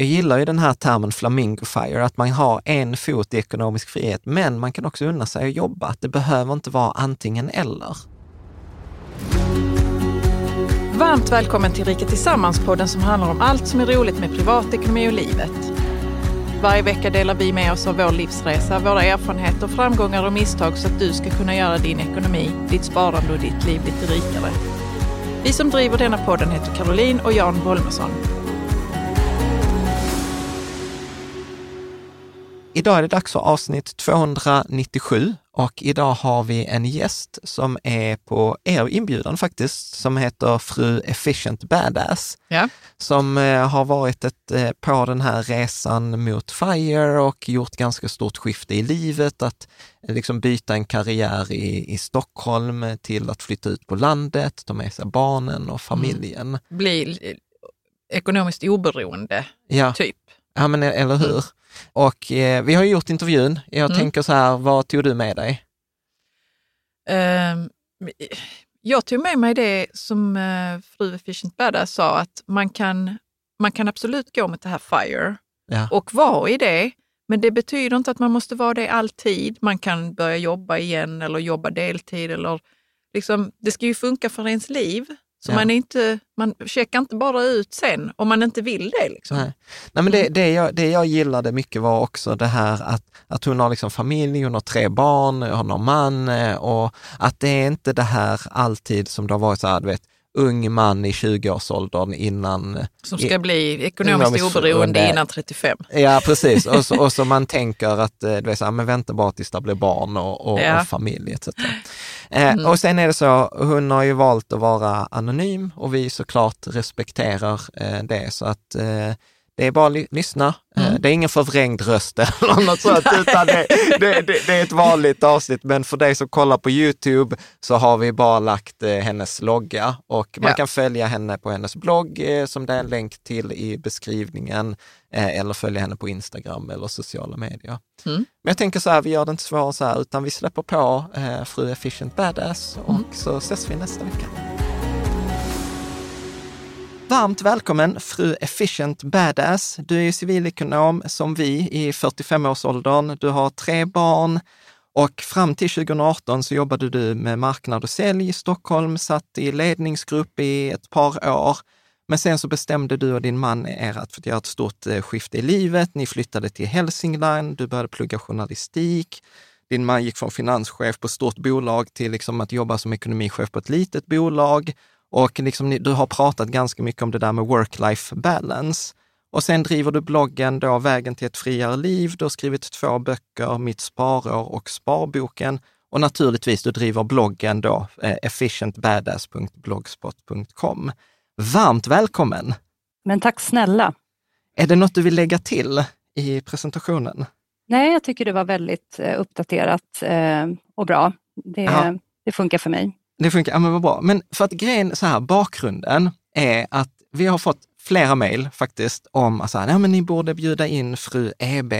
Jag gillar ju den här termen flamingo fire, att man har en fot i ekonomisk frihet, men man kan också unna sig att jobba. Att det behöver inte vara antingen eller. Varmt välkommen till Rika Tillsammans-podden som handlar om allt som är roligt med privatekonomi och livet. Varje vecka delar vi med oss av vår livsresa, våra erfarenheter, framgångar och misstag så att du ska kunna göra din ekonomi, ditt sparande och ditt liv lite rikare. Vi som driver denna podden heter Caroline och Jan Bolmesson. Idag är det dags för avsnitt 297 och idag har vi en gäst som är på er inbjudan faktiskt, som heter fru Efficient Badass, Ja. som eh, har varit ett, eh, på den här resan mot FIRE och gjort ganska stort skifte i livet, att eh, liksom byta en karriär i, i Stockholm till att flytta ut på landet, ta med sig barnen och familjen. Bli eh, ekonomiskt oberoende, Ja. typ. Ja, men eller hur? Och eh, vi har ju gjort intervjun. Jag Mm. tänker så här, vad tog du med dig? Ehm, jag tog med mig det som eh, fru Efficient Badass sa, att man kan, man kan absolut gå mot det här FIRE Ja. och vara i det, men det betyder inte att man måste vara det alltid. Man kan börja jobba igen eller jobba deltid. Eller liksom, det ska ju funka för ens liv. Så Ja. man, är inte, man checkar inte bara ut sen om man inte vill det. Liksom. Nej, Nej men det, det, jag, det jag gillade mycket var också det här att, att hon har liksom familj, hon har tre barn, hon har man eh, och att det är inte det här alltid som det har varit så här, du vet, ung man i 20-årsåldern innan... Som ska bli ekonomiskt oberoende innan 35. Ja, precis. Och så, och så man tänker att eh, du vet, så här, men vänta bara tills det blir barn och, och, Ja. och familj etc. Eh, Och sen är det så, hon har ju valt att vara anonym och vi såklart respekterar eh, det. Så att eh, det är bara att ly- lyssna. Eh, Det är ingen förvrängd röst eller något sånt, utan det, det, det, det är ett vanligt avsnitt. Men för dig som kollar på YouTube så har vi bara lagt eh, hennes logga och man Ja. kan följa henne på hennes blogg eh, som det är en länk till i beskrivningen eller följa henne på Instagram eller sociala medier. Mm. Men jag tänker så här, vi gör det inte svårare så här, utan vi släpper på eh, Fru Efficient Badass och Mm. så ses vi nästa vecka. Varmt välkommen fru Efficient Badass. Du är ju civilekonom som vi i 45-årsåldern. Du har tre barn och fram till 2018 så jobbade du med marknad och sälj i Stockholm, satt i ledningsgrupp i ett par år. Men sen så bestämde du och din man er att göra ett stort eh, skifte i livet. Ni flyttade till Hälsingland, du började plugga journalistik. Din man gick från finanschef på ett stort bolag till liksom att jobba som ekonomichef på ett litet bolag. Och liksom du har pratat ganska mycket om det där med work-life balance. Och sen driver du bloggen då Vägen till ett friare liv. Du har skrivit två böcker, Mitt sparår och Sparboken. Och naturligtvis, du driver bloggen då, eh, efficientbadass.blogspot.com. Varmt välkommen! Men tack snälla. Är det något du vill lägga till i presentationen? Nej, jag tycker det var väldigt eh, uppdaterat eh, och bra. Det, det funkar för mig. Det funkar, ja men vad bra. Men för att grejen, så här, bakgrunden är att vi har fått flera mejl faktiskt om att ja, men ni borde bjuda in fru EB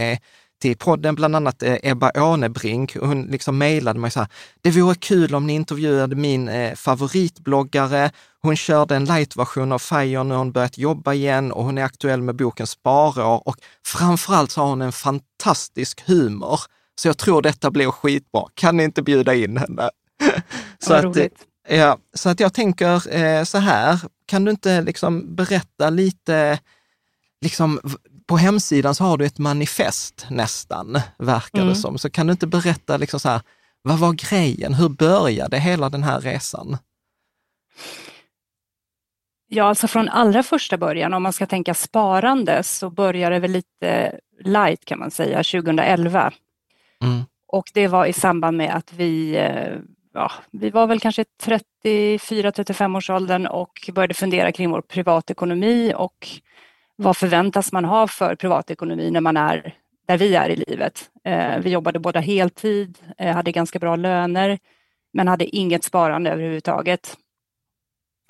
till podden, bland annat eh, Ebba Ånebrink. Hon liksom mejlade mig så här, det vore kul om ni intervjuade min eh, favoritbloggare. Hon körde en light-version av FIRE, nu har hon börjat jobba igen och hon är aktuell med boken Sparår och framförallt så har hon en fantastisk humor. Så jag tror detta blir skitbra. Kan ni inte bjuda in henne? så, att, ja, så att jag tänker eh, så här, kan du inte liksom berätta lite, liksom på hemsidan så har du ett manifest nästan, verkar mm. det som. Så kan du inte berätta, liksom så här, vad var grejen? Hur började hela den här resan? Ja, alltså från allra första början, om man ska tänka sparande, så började det väl lite light kan man säga, 2011. Mm. Och det var i samband med att vi, eh, ja, vi var väl kanske 34-35 års åldern och började fundera kring vår privatekonomi och vad förväntas man ha för privatekonomi när man är där vi är i livet. Eh, vi jobbade båda heltid, eh, hade ganska bra löner, men hade inget sparande överhuvudtaget.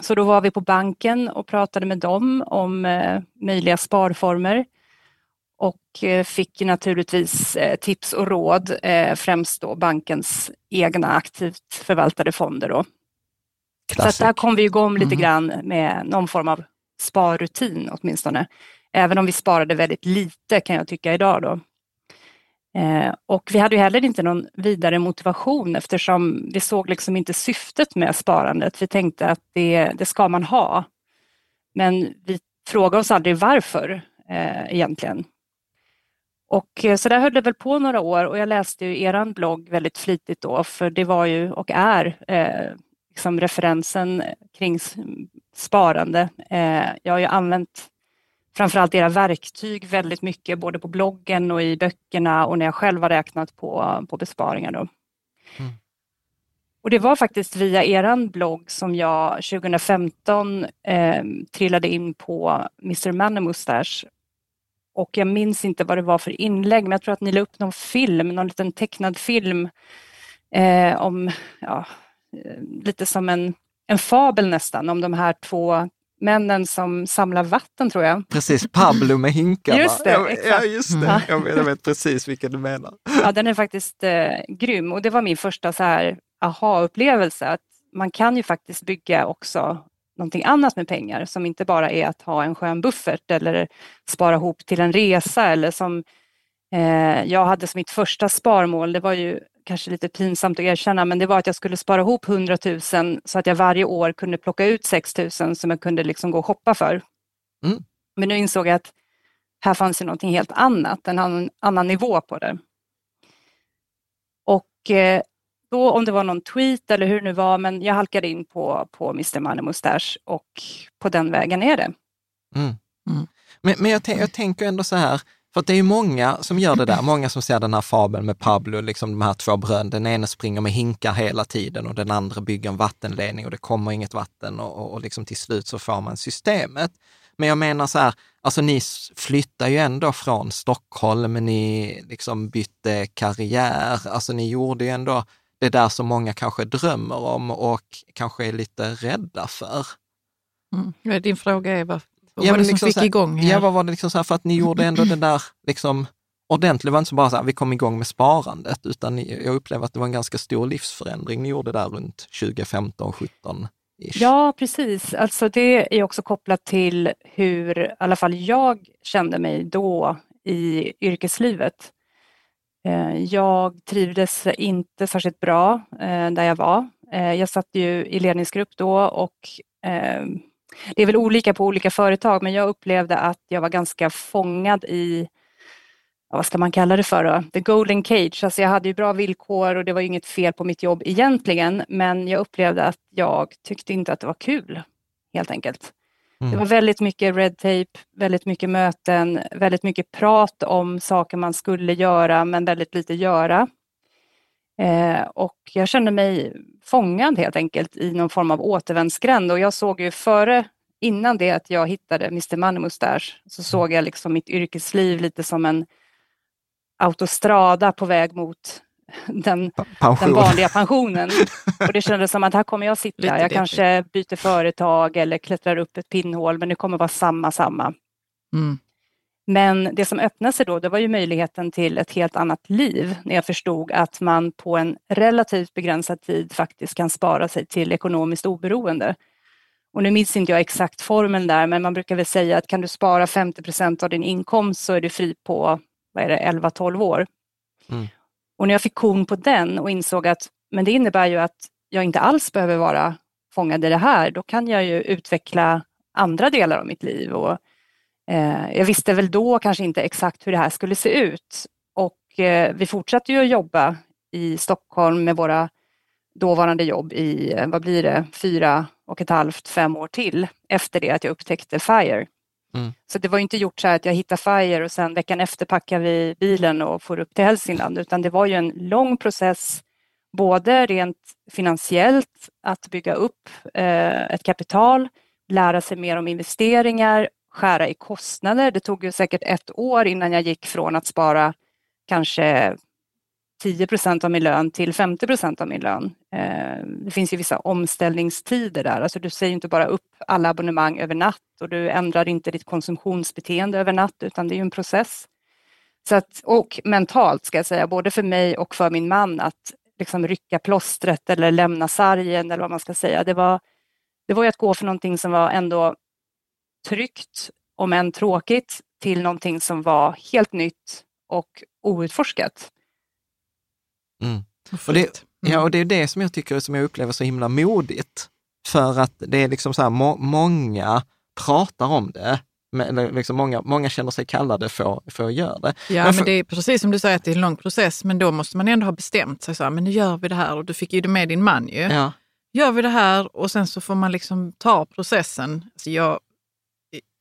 Så då var vi på banken och pratade med dem om eh, möjliga sparformer och fick naturligtvis tips och råd, främst då bankens egna aktivt förvaltade fonder. Då. Classic. Så där kom vi igång lite mm. grann med någon form av sparrutin åtminstone. Även om vi sparade väldigt lite kan jag tycka idag då. Eh, och vi hade ju heller inte någon vidare motivation eftersom vi såg liksom inte syftet med sparandet. Vi tänkte att det, det ska man ha. Men vi frågade oss aldrig varför eh, egentligen. Och eh, så där höll det väl på några år och jag läste ju eran blogg väldigt flitigt då för det var ju och är eh, liksom referensen kring sparande. Eh, jag har ju använt framförallt era verktyg väldigt mycket, både på bloggen och i böckerna och när jag själv har räknat på, på besparingar. Då. Mm. Och det var faktiskt via eran blogg som jag 2015 eh, trillade in på Mr. Mustache. Och jag minns inte vad det var för inlägg, men jag tror att ni la upp någon film, någon liten tecknad film eh, om, ja, eh, lite som en en fabel nästan om de här två männen som samlar vatten tror jag. Precis, Pablo med hinkar. Just det, ja, just det. Jag, vet, jag vet precis vilken du menar. Ja, den är faktiskt eh, grym och det var min första så här aha-upplevelse att man kan ju faktiskt bygga också någonting annat med pengar som inte bara är att ha en skön buffert eller spara ihop till en resa eller som eh, jag hade som mitt första sparmål, det var ju kanske lite pinsamt att erkänna, men det var att jag skulle spara ihop 100 000 så att jag varje år kunde plocka ut 6 000 som jag kunde liksom gå och shoppa för. Mm. Men nu insåg jag att här fanns ju någonting helt annat, en annan, annan nivå på det. Och eh, då om det var någon tweet eller hur det nu var, men jag halkade in på, på Mr. Money Mustache och på den vägen är det. Mm. Mm. Men, men jag, jag tänker ändå så här, för det är många som gör det där, många som ser den här fabeln med Pablo, liksom de här två bröderna. Den ene springer med hinkar hela tiden och den andra bygger en vattenledning och det kommer inget vatten och, och, och liksom till slut så får man systemet. Men jag menar så här, alltså ni flyttar ju ändå från Stockholm, ni liksom bytte karriär, alltså ni gjorde ju ändå det där som många kanske drömmer om och kanske är lite rädda för. Mm. Din fråga är vad, vad ja, var det som liksom fick här, igång? Ja, vad var det liksom så här, för att ni gjorde ändå den där liksom ordentligt, det var inte så bara så här, vi kom igång med sparandet, utan jag upplever att det var en ganska stor livsförändring ni gjorde där runt 2015, 17 Ja, precis. Alltså det är också kopplat till hur i alla fall jag kände mig då i yrkeslivet. Eh, jag trivdes inte särskilt bra eh, där jag var. Eh, jag satt ju i ledningsgrupp då och det är väl olika på olika företag, men jag upplevde att jag var ganska fångad i, vad ska man kalla det för då? The golden cage. Alltså jag hade ju bra villkor och det var inget fel på mitt jobb egentligen, men jag upplevde att jag tyckte inte att det var kul, helt enkelt. Mm. Det var väldigt mycket red tape, väldigt mycket möten, väldigt mycket prat om saker man skulle göra, men väldigt lite göra. Eh, och jag kände mig fångad helt enkelt i någon form av återvändsgränd och jag såg ju före, innan det att jag hittade Mr Money Mustache, så såg jag liksom mitt yrkesliv lite som en autostrada på väg mot den, den vanliga pensionen. Och det kändes som att här kommer jag sitta, Lite jag kanske byter företag eller klättrar upp ett pinnhål, men det kommer vara samma, samma. Mm. Men det som öppnade sig då, det var ju möjligheten till ett helt annat liv när jag förstod att man på en relativt begränsad tid faktiskt kan spara sig till ekonomiskt oberoende. Och nu minns inte jag exakt formeln där, men man brukar väl säga att kan du spara 50 procent av din inkomst så är du fri på vad är det, 11-12 år. Mm. Och när jag fick kon på den och insåg att men det innebär ju att jag inte alls behöver vara fångad i det här, då kan jag ju utveckla andra delar av mitt liv. Och, eh, jag visste väl då kanske inte exakt hur det här skulle se ut. Och eh, vi fortsatte ju att jobba i Stockholm med våra dåvarande jobb i, eh, vad blir det, fyra och ett halvt, fem år till efter det att jag upptäckte FIRE. Mm. Så det var inte gjort så här att jag hittar FIRE och sen veckan efter packar vi bilen och får upp till Hälsingland, utan det var ju en lång process, både rent finansiellt, att bygga upp eh, ett kapital, lära sig mer om investeringar, skära i kostnader. Det tog ju säkert ett år innan jag gick från att spara kanske 10 procent av min lön till 50 procent av min lön. Eh, det finns ju vissa omställningstider där, alltså du säger inte bara upp alla abonnemang över natt och du ändrar inte ditt konsumtionsbeteende över natt utan det är ju en process. Så att, och mentalt ska jag säga, både för mig och för min man att liksom rycka plåstret eller lämna sargen eller vad man ska säga. Det var, det var ju att gå för någonting som var ändå tryggt, om än tråkigt, till någonting som var helt nytt och outforskat. Mm. Och det, ja, mm. och det är det som jag tycker som jag upplever så himla modigt. För att det är liksom så här, må, många pratar om det, men liksom många, många känner sig kallade för, för att göra det. Ja, men, för, men det är precis som du säger att det är en lång process, men då måste man ändå ha bestämt sig. Så här, men nu gör vi det här och du fick ju det med din man ju. Ja. Gör vi det här och sen så får man liksom ta processen. Alltså jag,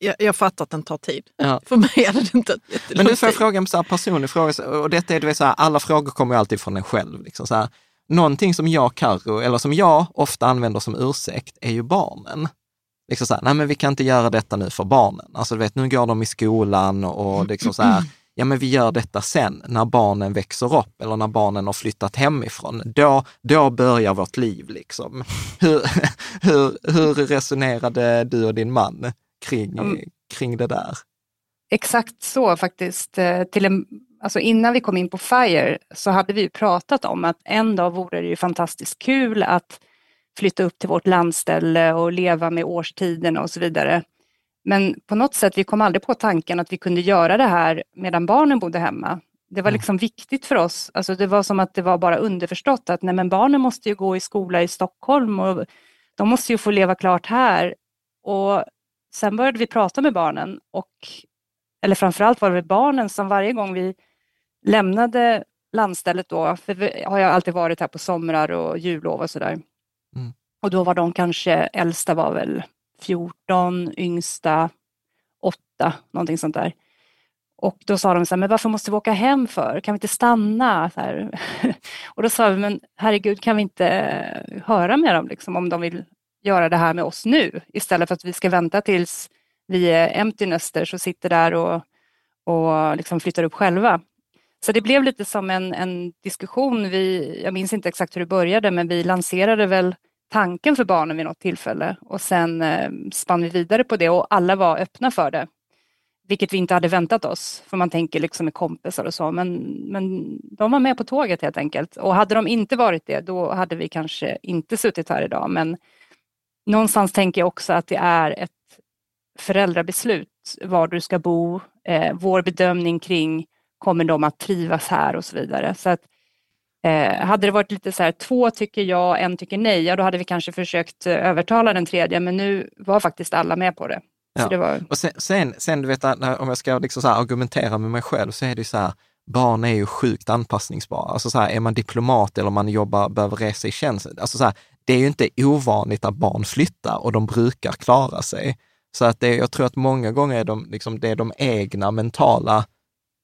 jag, jag fattar att den tar tid. Ja. För mig är det inte Men nu får jag fråga en så här personlig fråga, och detta är, du vet, så här, alla frågor kommer ju alltid från en själv. Liksom, så här. Någonting som jag, Karo, eller som jag ofta använder som ursäkt, är ju barnen. Liksom så här, nej men vi kan inte göra detta nu för barnen. Alltså du vet, nu går de i skolan och liksom så här, ja men vi gör detta sen, när barnen växer upp eller när barnen har flyttat hemifrån. Då, då börjar vårt liv liksom. Hur, hur, hur resonerade du och din man kring, mm. kring det där? Exakt så faktiskt. Eh, till en, alltså innan vi kom in på FIRE så hade vi pratat om att en dag vore det ju fantastiskt kul att flytta upp till vårt landställe och leva med årstiderna och så vidare. Men på något sätt, vi kom aldrig på tanken att vi kunde göra det här medan barnen bodde hemma. Det var mm. liksom viktigt för oss. Alltså det var som att det var bara underförstått att nej men barnen måste ju gå i skola i Stockholm och de måste ju få leva klart här. Och sen började vi prata med barnen och, eller framförallt var det barnen som varje gång vi lämnade landstället då, för vi har jag alltid varit här på somrar och jullov och sådär. Mm. Och då var de kanske, äldsta var väl 14, yngsta 8, någonting sånt där. Och då sa de så här, men varför måste vi åka hem för? Kan vi inte stanna? Och då sa vi, men herregud, kan vi inte höra med dem liksom, om de vill göra det här med oss nu istället för att vi ska vänta tills vi är empty nesters och sitter där och, och liksom flyttar upp själva. Så det blev lite som en, en diskussion. Vi, jag minns inte exakt hur det började, men vi lanserade väl tanken för barnen vid något tillfälle och sen eh, spann vi vidare på det och alla var öppna för det. Vilket vi inte hade väntat oss, för man tänker liksom med kompisar och så, men, men de var med på tåget helt enkelt. Och hade de inte varit det, då hade vi kanske inte suttit här idag. Men någonstans tänker jag också att det är ett föräldrabeslut var du ska bo, eh, vår bedömning kring kommer de att trivas här och så vidare. Så att, eh, hade det varit lite så här, två tycker ja, en tycker nej, ja då hade vi kanske försökt eh, övertala den tredje, men nu var faktiskt alla med på det. Ja. det var... och sen, sen, sen, du vet, om jag ska liksom så argumentera med mig själv så är det så här, barn är ju sjukt anpassningsbara. Alltså så här, är man diplomat eller man jobbar, behöver resa i tjänst, alltså så här, det är ju inte ovanligt att barn flyttar och de brukar klara sig. Så att det, jag tror att många gånger är de, liksom, det är de egna mentala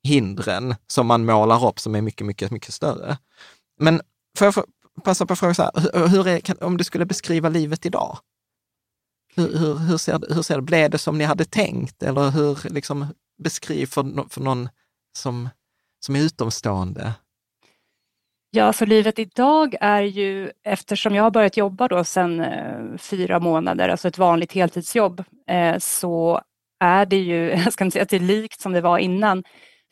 hindren som man målar upp som är mycket, mycket, mycket större. Men får jag passa på att fråga så här, hur är, kan, om du skulle beskriva livet idag? Hur, hur, hur, ser det, hur ser det, blev det som ni hade tänkt? Eller hur, liksom, beskriv för, för någon som, som är utomstående. Ja, så livet idag är ju, eftersom jag har börjat jobba då sedan eh, fyra månader, alltså ett vanligt heltidsjobb, eh, så är det ju, jag ska inte säga att det är likt som det var innan,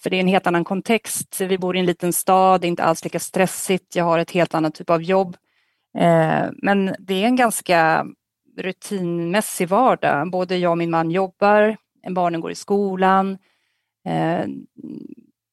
för det är en helt annan kontext. Vi bor i en liten stad, det är inte alls lika stressigt, jag har ett helt annat typ av jobb. Eh, men det är en ganska rutinmässig vardag. Både jag och min man jobbar, barnen går i skolan. Eh,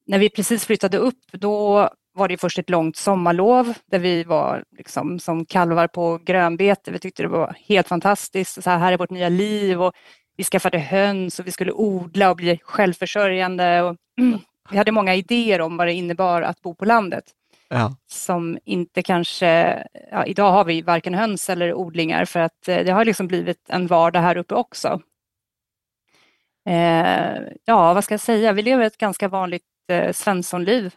när vi precis flyttade upp, då var det först ett långt sommarlov där vi var liksom som kalvar på grönbete. Vi tyckte det var helt fantastiskt. Så här, här är vårt nya liv och vi skaffade höns och vi skulle odla och bli självförsörjande. Och, vi hade många idéer om vad det innebar att bo på landet. Ja. Som inte kanske, ja, idag har vi varken höns eller odlingar för att eh, det har liksom blivit en vardag här uppe också. Eh, ja, vad ska jag säga, vi lever ett ganska vanligt eh, Svenssonliv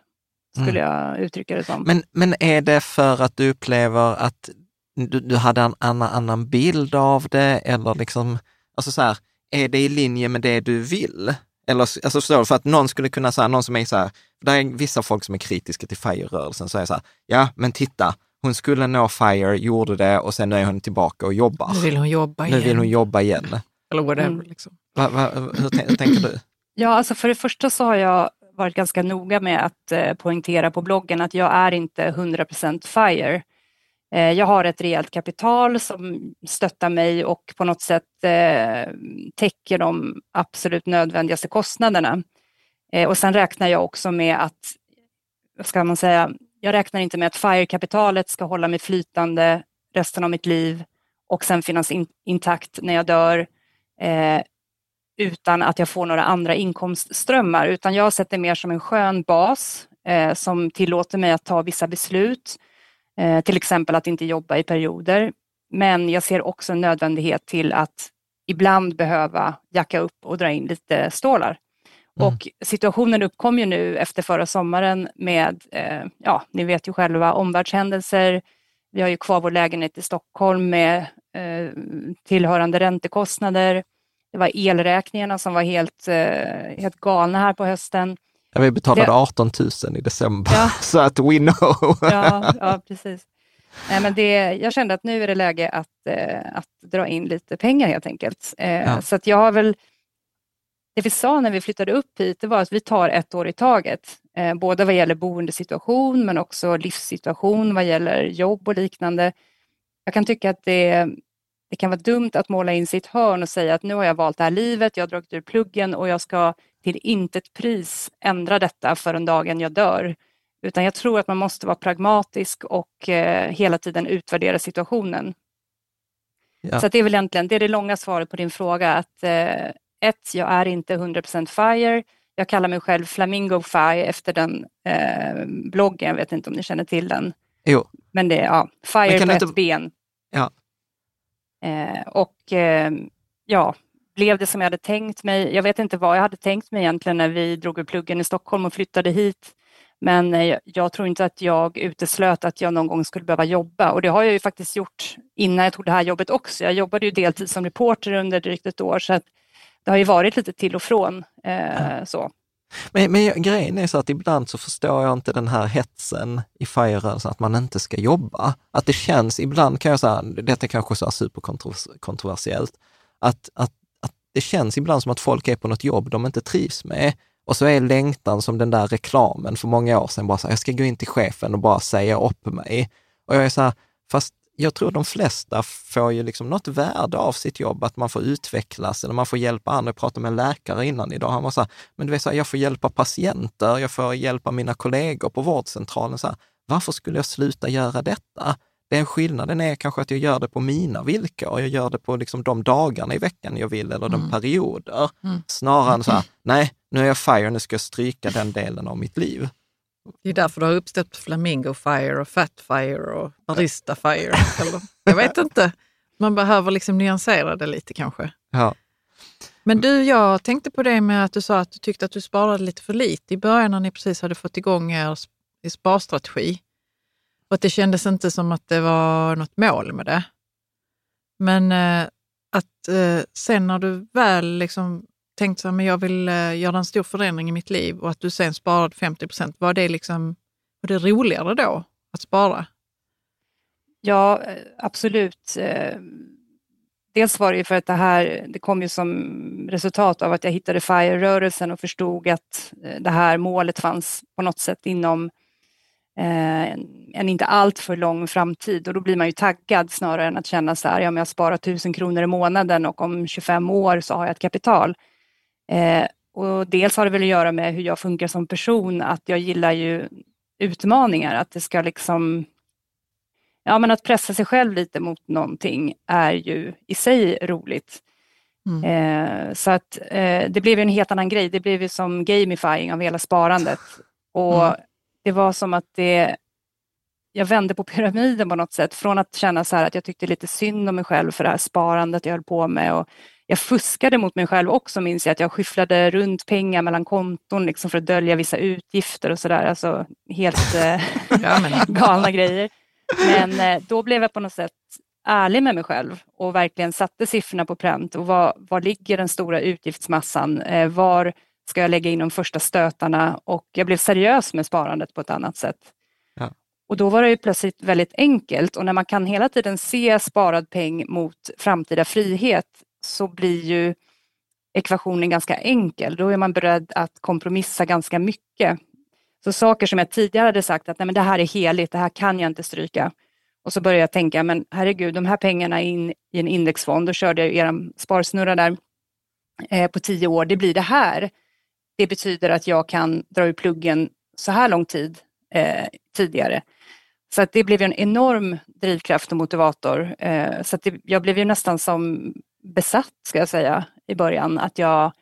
skulle mm. jag uttrycka det som. Men, men är det för att du upplever att du, du hade en annan, annan bild av det eller liksom, alltså så här, är det i linje med det du vill? Eller alltså förstår du, för att någon skulle kunna säga, någon som är så här, det är vissa folk som är kritiska till FIRE-rörelsen, så är så här, ja men titta, hon skulle nå FIRE, gjorde det och sen är hon tillbaka och jobbar. Nu vill hon jobba igen. Nu vill hon jobba igen. Eller whatever. Mm. Liksom. Va, va, hur, hur tänker du? Ja, alltså för det första så har jag varit ganska noga med att eh, poängtera på bloggen att jag är inte 100% FIRE. Eh, jag har ett rejält kapital som stöttar mig och på något sätt eh, täcker de absolut nödvändigaste kostnaderna. Och sen räknar jag också med att, vad ska man säga, jag räknar inte med att FIRE-kapitalet ska hålla mig flytande resten av mitt liv och sen finnas in, intakt när jag dör utan att jag får några andra inkomstströmmar, utan jag har sett det mer som en skön bas eh, som tillåter mig att ta vissa beslut Eh, till exempel att inte jobba i perioder. Men jag ser också en nödvändighet till att ibland behöva jacka upp och dra in lite stålar. Mm. Och situationen uppkom ju nu efter förra sommaren med, eh, ja, ni vet ju själva, omvärldshändelser. Vi har ju kvar vår lägenhet i Stockholm med eh, tillhörande räntekostnader. Det var elräkningarna som var helt, eh, helt galna här på hösten. Ja, vi betalade det... 18 000 i december, ja. så att we know. ja, ja, precis. Nej, men det, jag kände att nu är det läge att, eh, att dra in lite pengar helt enkelt. Eh, ja. Så att jag har väl, det vi sa när vi flyttade upp hit, det var att vi tar ett år i taget. Både vad gäller boendesituation men också livssituation vad gäller jobb och liknande. Jag kan tycka att det, det kan vara dumt att måla in sitt hörn och säga att nu har jag valt det här livet, jag har dragit ur pluggen och jag ska till intet pris ändra detta förrän dagen jag dör. Utan jag tror att man måste vara pragmatisk och eh, hela tiden utvärdera situationen. Ja. Så det är väl egentligen det, är det långa svaret på din fråga. Att eh, ett, jag är inte 100% FIRE. Jag kallar mig själv Flamingo FIRE efter den eh, bloggen. Jag vet inte om ni känner till den. Jo. Men det är ja, FIRE på inte... ett ben. Ja. Eh, och eh, ja, blev det som jag hade tänkt mig. Jag vet inte vad jag hade tänkt mig egentligen när vi drog ur pluggen i Stockholm och flyttade hit. Men eh, jag tror inte att jag uteslöt att jag någon gång skulle behöva jobba och det har jag ju faktiskt gjort innan jag tog det här jobbet också. Jag jobbade ju deltid som reporter under drygt ett år så det har ju varit lite till och från. Eh, så. Men, men grejen är så att ibland så förstår jag inte den här hetsen i FIRE-rörelsen att man inte ska jobba. Att det känns, ibland kan jag säga, detta kanske är superkontroversiellt, att, att det känns ibland som att folk är på något jobb de inte trivs med. Och så är längtan som den där reklamen för många år sedan, bara så här, jag ska gå in till chefen och bara säga upp mig. Och jag är så här, fast jag tror de flesta får ju liksom något värde av sitt jobb, att man får utvecklas eller man får hjälpa andra. Jag pratade med en läkare innan idag, han var så här, men du vet, så här, jag får hjälpa patienter, jag får hjälpa mina kollegor på vårdcentralen. Så här, varför skulle jag sluta göra detta? Den skillnaden är kanske att jag gör det på mina villkor. Jag gör det på liksom de dagarna i veckan jag vill eller de mm. perioder. Mm. Snarare än så här, nej, nu är jag FIRE, nu ska jag stryka den delen av mitt liv. Det är därför det har uppstått Flamingo Fire och Fat Fire och Barista Fire. eller, jag vet inte. Man behöver liksom nyansera det lite kanske. Ja. Men du, jag tänkte på det med att du sa att du tyckte att du sparade lite för lite i början när ni precis hade fått igång er sparstrategi. Och att det kändes inte som att det var något mål med det. Men eh, att eh, sen när du väl liksom tänkte att jag vill eh, göra en stor förändring i mitt liv och att du sen sparade 50 procent, var det, liksom, var det roligare då? att spara? Ja, eh, absolut. Eh, dels var det ju för att det här, det kom ju som resultat av att jag hittade FIRE-rörelsen och förstod att det här målet fanns på något sätt inom en inte alltför lång framtid och då blir man ju taggad snarare än att känna så här, ja men jag sparar tusen kronor i månaden och om 25 år så har jag ett kapital och dels har det väl att göra med hur jag funkar som person, att jag gillar ju utmaningar, att det ska liksom ja, men att pressa sig själv lite mot någonting är ju i sig roligt. Mm. Eh, så att eh, det blev en helt annan grej. Det blev ju som gamifying av hela sparandet. Och mm. det var som att det, jag vände på pyramiden på något sätt. Från att känna så här att jag tyckte lite synd om mig själv för det här sparandet jag höll på med. Och jag fuskade mot mig själv också minns jag, att jag skyfflade runt pengar mellan konton liksom för att dölja vissa utgifter och sådär. Alltså helt eh, galna grejer. Men eh, då blev jag på något sätt ärlig med mig själv och verkligen satte siffrorna på pränt. Och var, var ligger den stora utgiftsmassan? Eh, var ska jag lägga in de första stötarna? Och jag blev seriös med sparandet på ett annat sätt. Ja. Och då var det ju plötsligt väldigt enkelt och när man kan hela tiden se sparad peng mot framtida frihet så blir ju ekvationen ganska enkel. Då är man beredd att kompromissa ganska mycket så saker som jag tidigare hade sagt att nej, men det här är heligt, det här kan jag inte stryka. Och så började jag tänka, men herregud, de här pengarna in i en indexfond, då körde jag er sparsnurra där eh, på tio år, det blir det här. Det betyder att jag kan dra ur pluggen så här lång tid eh, tidigare. Så att det blev en enorm drivkraft och motivator. Eh, så att det, jag blev ju nästan som besatt, ska jag säga, i början. Att jag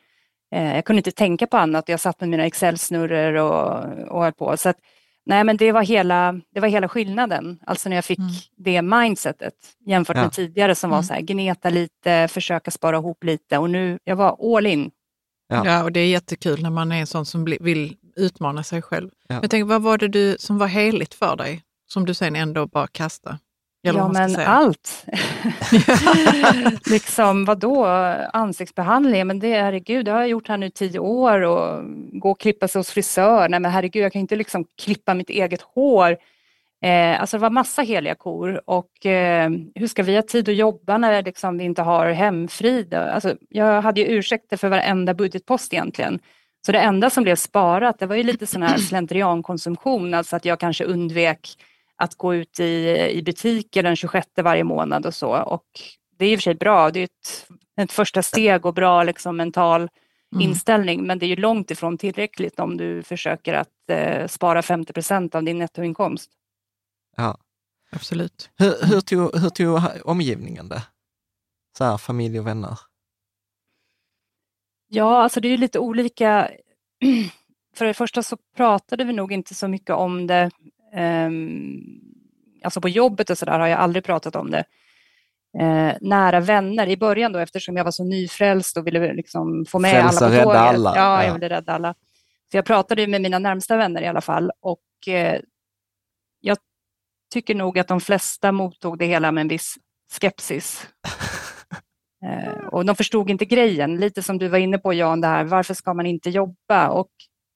Eh, jag kunde inte tänka på annat. Jag satt med mina Excel-snurror och, och höll på. Så att, nej, men det var, hela, det var hela skillnaden, alltså när jag fick mm. det mindsetet jämfört ja. med tidigare som mm. var så här, gneta lite, försöka spara ihop lite och nu, jag var all in. Ja. ja, och det är jättekul när man är en sån som vill utmana sig själv. Ja. Jag tänker, vad var det du, som var heligt för dig, som du sen ändå bara kastade? Ja, men allt. liksom vadå, ansiktsbehandling, men det herregud, det har jag gjort här nu tio år och gå och klippa sig hos frisör. Nej men herregud, jag kan inte liksom klippa mitt eget hår. Eh, alltså det var massa heliga kor och eh, hur ska vi ha tid att jobba när liksom, vi inte har hemfrid? Alltså, jag hade ju ursäkter för varenda budgetpost egentligen. Så det enda som blev sparat, det var ju lite sån här slentriankonsumtion, alltså att jag kanske undvek att gå ut i, i butiker den 26 varje månad och så. Och det är i och för sig bra, det är ett, ett första steg och bra liksom, mental mm. inställning, men det är ju långt ifrån tillräckligt om du försöker att eh, spara 50 procent av din nettoinkomst. Ja, absolut. Hur, hur, tog, hur tog omgivningen det? Så här, familj och vänner? Ja, alltså det är ju lite olika. För det första så pratade vi nog inte så mycket om det alltså på jobbet och så där har jag aldrig pratat om det. Eh, nära vänner i början då eftersom jag var så nyfrälst och ville liksom få med Frälsa, alla på tåget. Alla. Ja, jag ville rädda alla. Så jag pratade med mina närmsta vänner i alla fall och eh, jag tycker nog att de flesta mottog det hela med en viss skepsis. eh, och de förstod inte grejen, lite som du var inne på Jan, det här varför ska man inte jobba? Och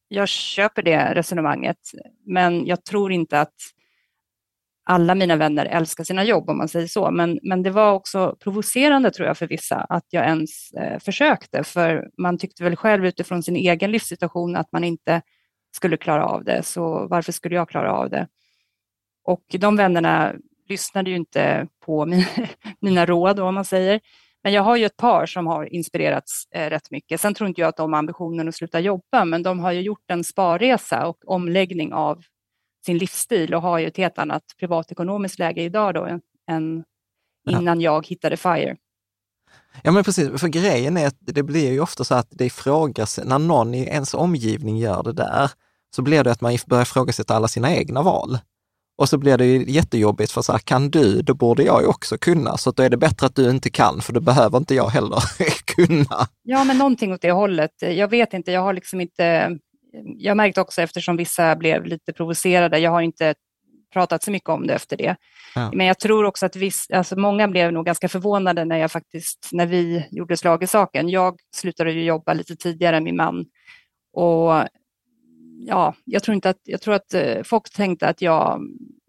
jag köper det resonemanget, men jag tror inte att alla mina vänner älskar sina jobb om man säger så. Men, men det var också provocerande tror jag för vissa att jag ens eh, försökte, för man tyckte väl själv utifrån sin egen livssituation att man inte skulle klara av det, så varför skulle jag klara av det? Och de vännerna lyssnade ju inte på min, mina råd, om man säger. Men jag har ju ett par som har inspirerats eh, rätt mycket. Sen tror inte jag att de har ambitionen att sluta jobba, men de har ju gjort en sparresa och omläggning av sin livsstil och har ju ett helt annat privatekonomiskt läge idag då än innan ja. jag hittade FIRE. Ja men precis, för grejen är att det blir ju ofta så att det ifrågas, när någon i ens omgivning gör det där, så blir det att man börjar ifrågasätta alla sina egna val. Och så blir det ju jättejobbigt för så här, kan du, då borde jag ju också kunna. Så då är det bättre att du inte kan, för då behöver inte jag heller kunna. Ja, men någonting åt det hållet. Jag vet inte, jag har liksom inte... Jag märkte också eftersom vissa blev lite provocerade, jag har inte pratat så mycket om det efter det. Ja. Men jag tror också att viss, alltså många blev nog ganska förvånade när jag faktiskt, när vi gjorde slag i saken. Jag slutade ju jobba lite tidigare än min man och ja, jag tror inte att, jag tror att eh, folk tänkte att jag,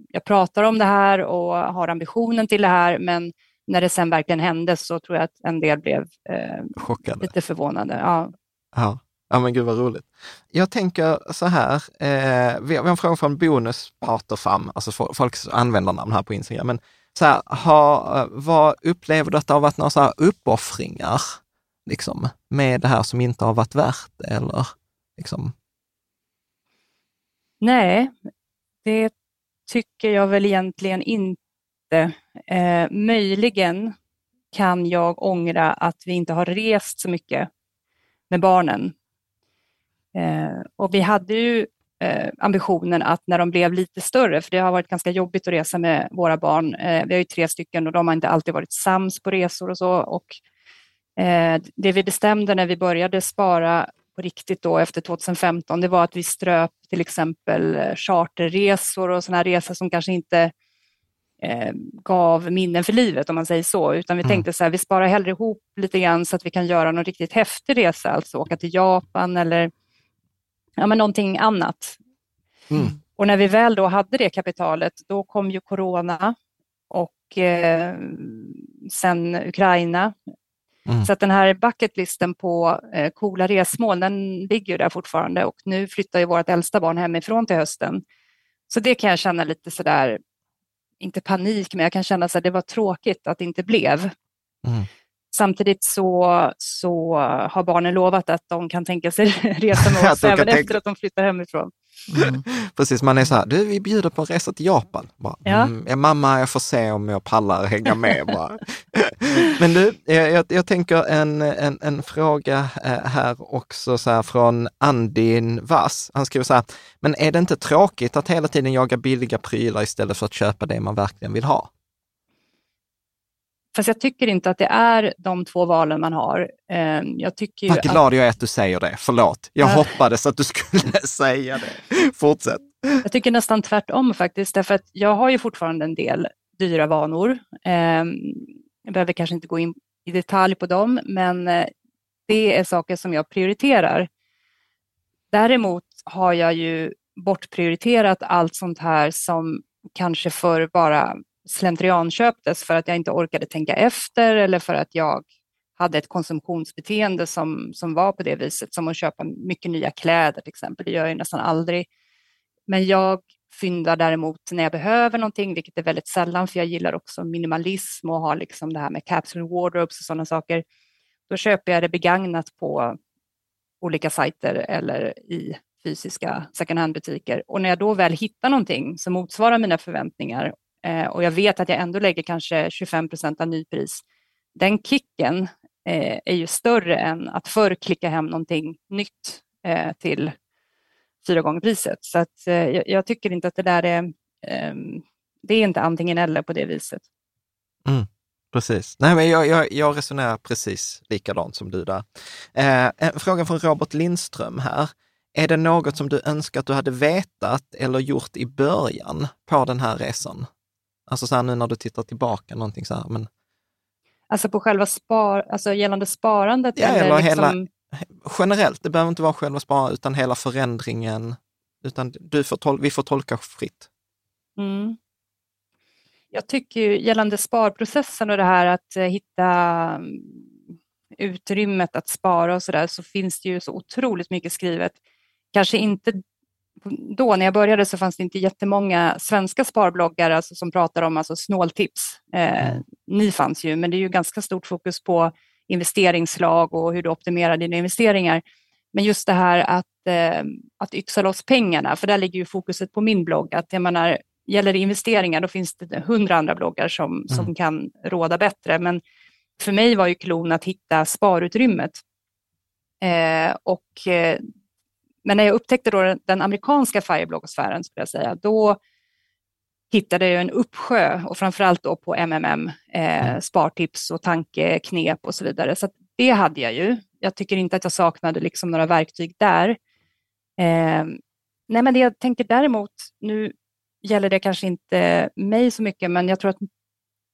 jag pratar om det här och har ambitionen till det här, men när det sen verkligen hände så tror jag att en del blev eh, lite förvånade. Ja. Ja. ja, men gud vad roligt. Jag tänker så här, eh, vi, har, en fråga från Bonus Paterfam, alltså folks användarnamn här på Instagram. Men så här, ha, vad upplever du att det har varit några så här uppoffringar liksom, med det här som inte har varit värt? Eller, liksom? Nej, det tycker jag väl egentligen inte. Eh, möjligen kan jag ångra att vi inte har rest så mycket med barnen. Eh, och vi hade ju eh, ambitionen att när de blev lite större, för det har varit ganska jobbigt att resa med våra barn. Eh, vi har ju tre stycken och de har inte alltid varit sams på resor och så. Och, eh, det vi bestämde när vi började spara på riktigt då efter 2015, det var att vi ströp till exempel eh, charterresor och sådana resor som kanske inte eh, gav minnen för livet om man säger så, utan vi mm. tänkte så här, vi sparar hellre ihop lite grann så att vi kan göra någon riktigt häftig resa, alltså åka till Japan eller ja, men någonting annat. Mm. Och när vi väl då hade det kapitalet, då kom ju corona och eh, sen Ukraina Mm. Så att den här bucketlisten på eh, coola resmål, den ligger där fortfarande och nu flyttar ju vårt äldsta barn hemifrån till hösten. Så det kan jag känna lite sådär, inte panik, men jag kan känna att det var tråkigt att det inte blev. Mm. Samtidigt så, så har barnen lovat att de kan tänka sig resa med oss även efter att de flyttar hemifrån. Mm. Precis, man är så här, du vi bjuder på en resa till Japan. Bara, ja. Mm, mamma, jag får se om jag pallar hänga med. Bara. Men du, jag, jag tänker en, en, en fråga eh, här också så här från Andin Vass. Han skriver så här, men är det inte tråkigt att hela tiden jaga billiga prylar istället för att köpa det man verkligen vill ha? Fast jag tycker inte att det är de två valen man har. Ehm, jag tycker Vad glad att... jag är att du säger det. Förlåt, jag ja. hoppades att du skulle säga det. Fortsätt. Jag tycker nästan tvärtom faktiskt, därför att jag har ju fortfarande en del dyra vanor. Ehm, jag behöver kanske inte gå in i detalj på dem, men eh, det är saker som jag prioriterar. Däremot har jag ju bortprioriterat allt sånt här som kanske för bara slentrianköptes för att jag inte orkade tänka efter eller för att jag hade ett konsumtionsbeteende som, som var på det viset, som att köpa mycket nya kläder till exempel. Det gör jag nästan aldrig. Men jag fyndar däremot när jag behöver någonting, vilket är väldigt sällan, för jag gillar också minimalism och har liksom det här med capsule wardrobes och sådana saker. Då köper jag det begagnat på olika sajter eller i fysiska second hand-butiker. Och när jag då väl hittar någonting som motsvarar mina förväntningar eh, och jag vet att jag ändå lägger kanske 25 procent av nypris, den kicken eh, är ju större än att förr klicka hem någonting nytt eh, till fyra gånger priset. Så att, eh, jag, jag, tycker inte att det där är, ehm, det är inte antingen eller på det viset. Mm. Precis. Nej, men jag, jag, jag resonerar precis likadant som du där. Eh, en fråga från Robert Lindström här. Är det något som du önskar att du hade vetat eller gjort i början på den här resan? Alltså så här nu när du tittar tillbaka, någonting så här. Men... Alltså på själva spar, alltså gällande sparandet? Ja, eller, eller liksom... hela, generellt. Det behöver inte vara själva sparandet, utan hela förändringen. Utan du får tol- vi får tolka fritt. Mm. Jag tycker ju gällande sparprocessen och det här att eh, hitta mm, utrymmet att spara och så där, så finns det ju så otroligt mycket skrivet. Kanske inte då när jag började så fanns det inte jättemånga svenska sparbloggar alltså, som pratar om alltså, snåltips. Eh, mm. Ni fanns ju, men det är ju ganska stort fokus på investeringslag och hur du optimerar dina investeringar. Men just det här att, eh, att yxa loss pengarna, för där ligger ju fokuset på min blogg. Att jag menar, gäller det investeringar då finns det hundra andra bloggar som, mm. som kan råda bättre. Men för mig var ju klon att hitta sparutrymmet. Eh, och eh, men när jag upptäckte då den amerikanska firebloggsfären, skulle jag säga, då hittade jag en uppsjö och framförallt då på MMM, eh, mm. spartips och tankeknep och så vidare. Så det hade jag ju. Jag tycker inte att jag saknade liksom några verktyg där. Eh, nej, men det jag tänker däremot, nu gäller det kanske inte mig så mycket, men jag tror att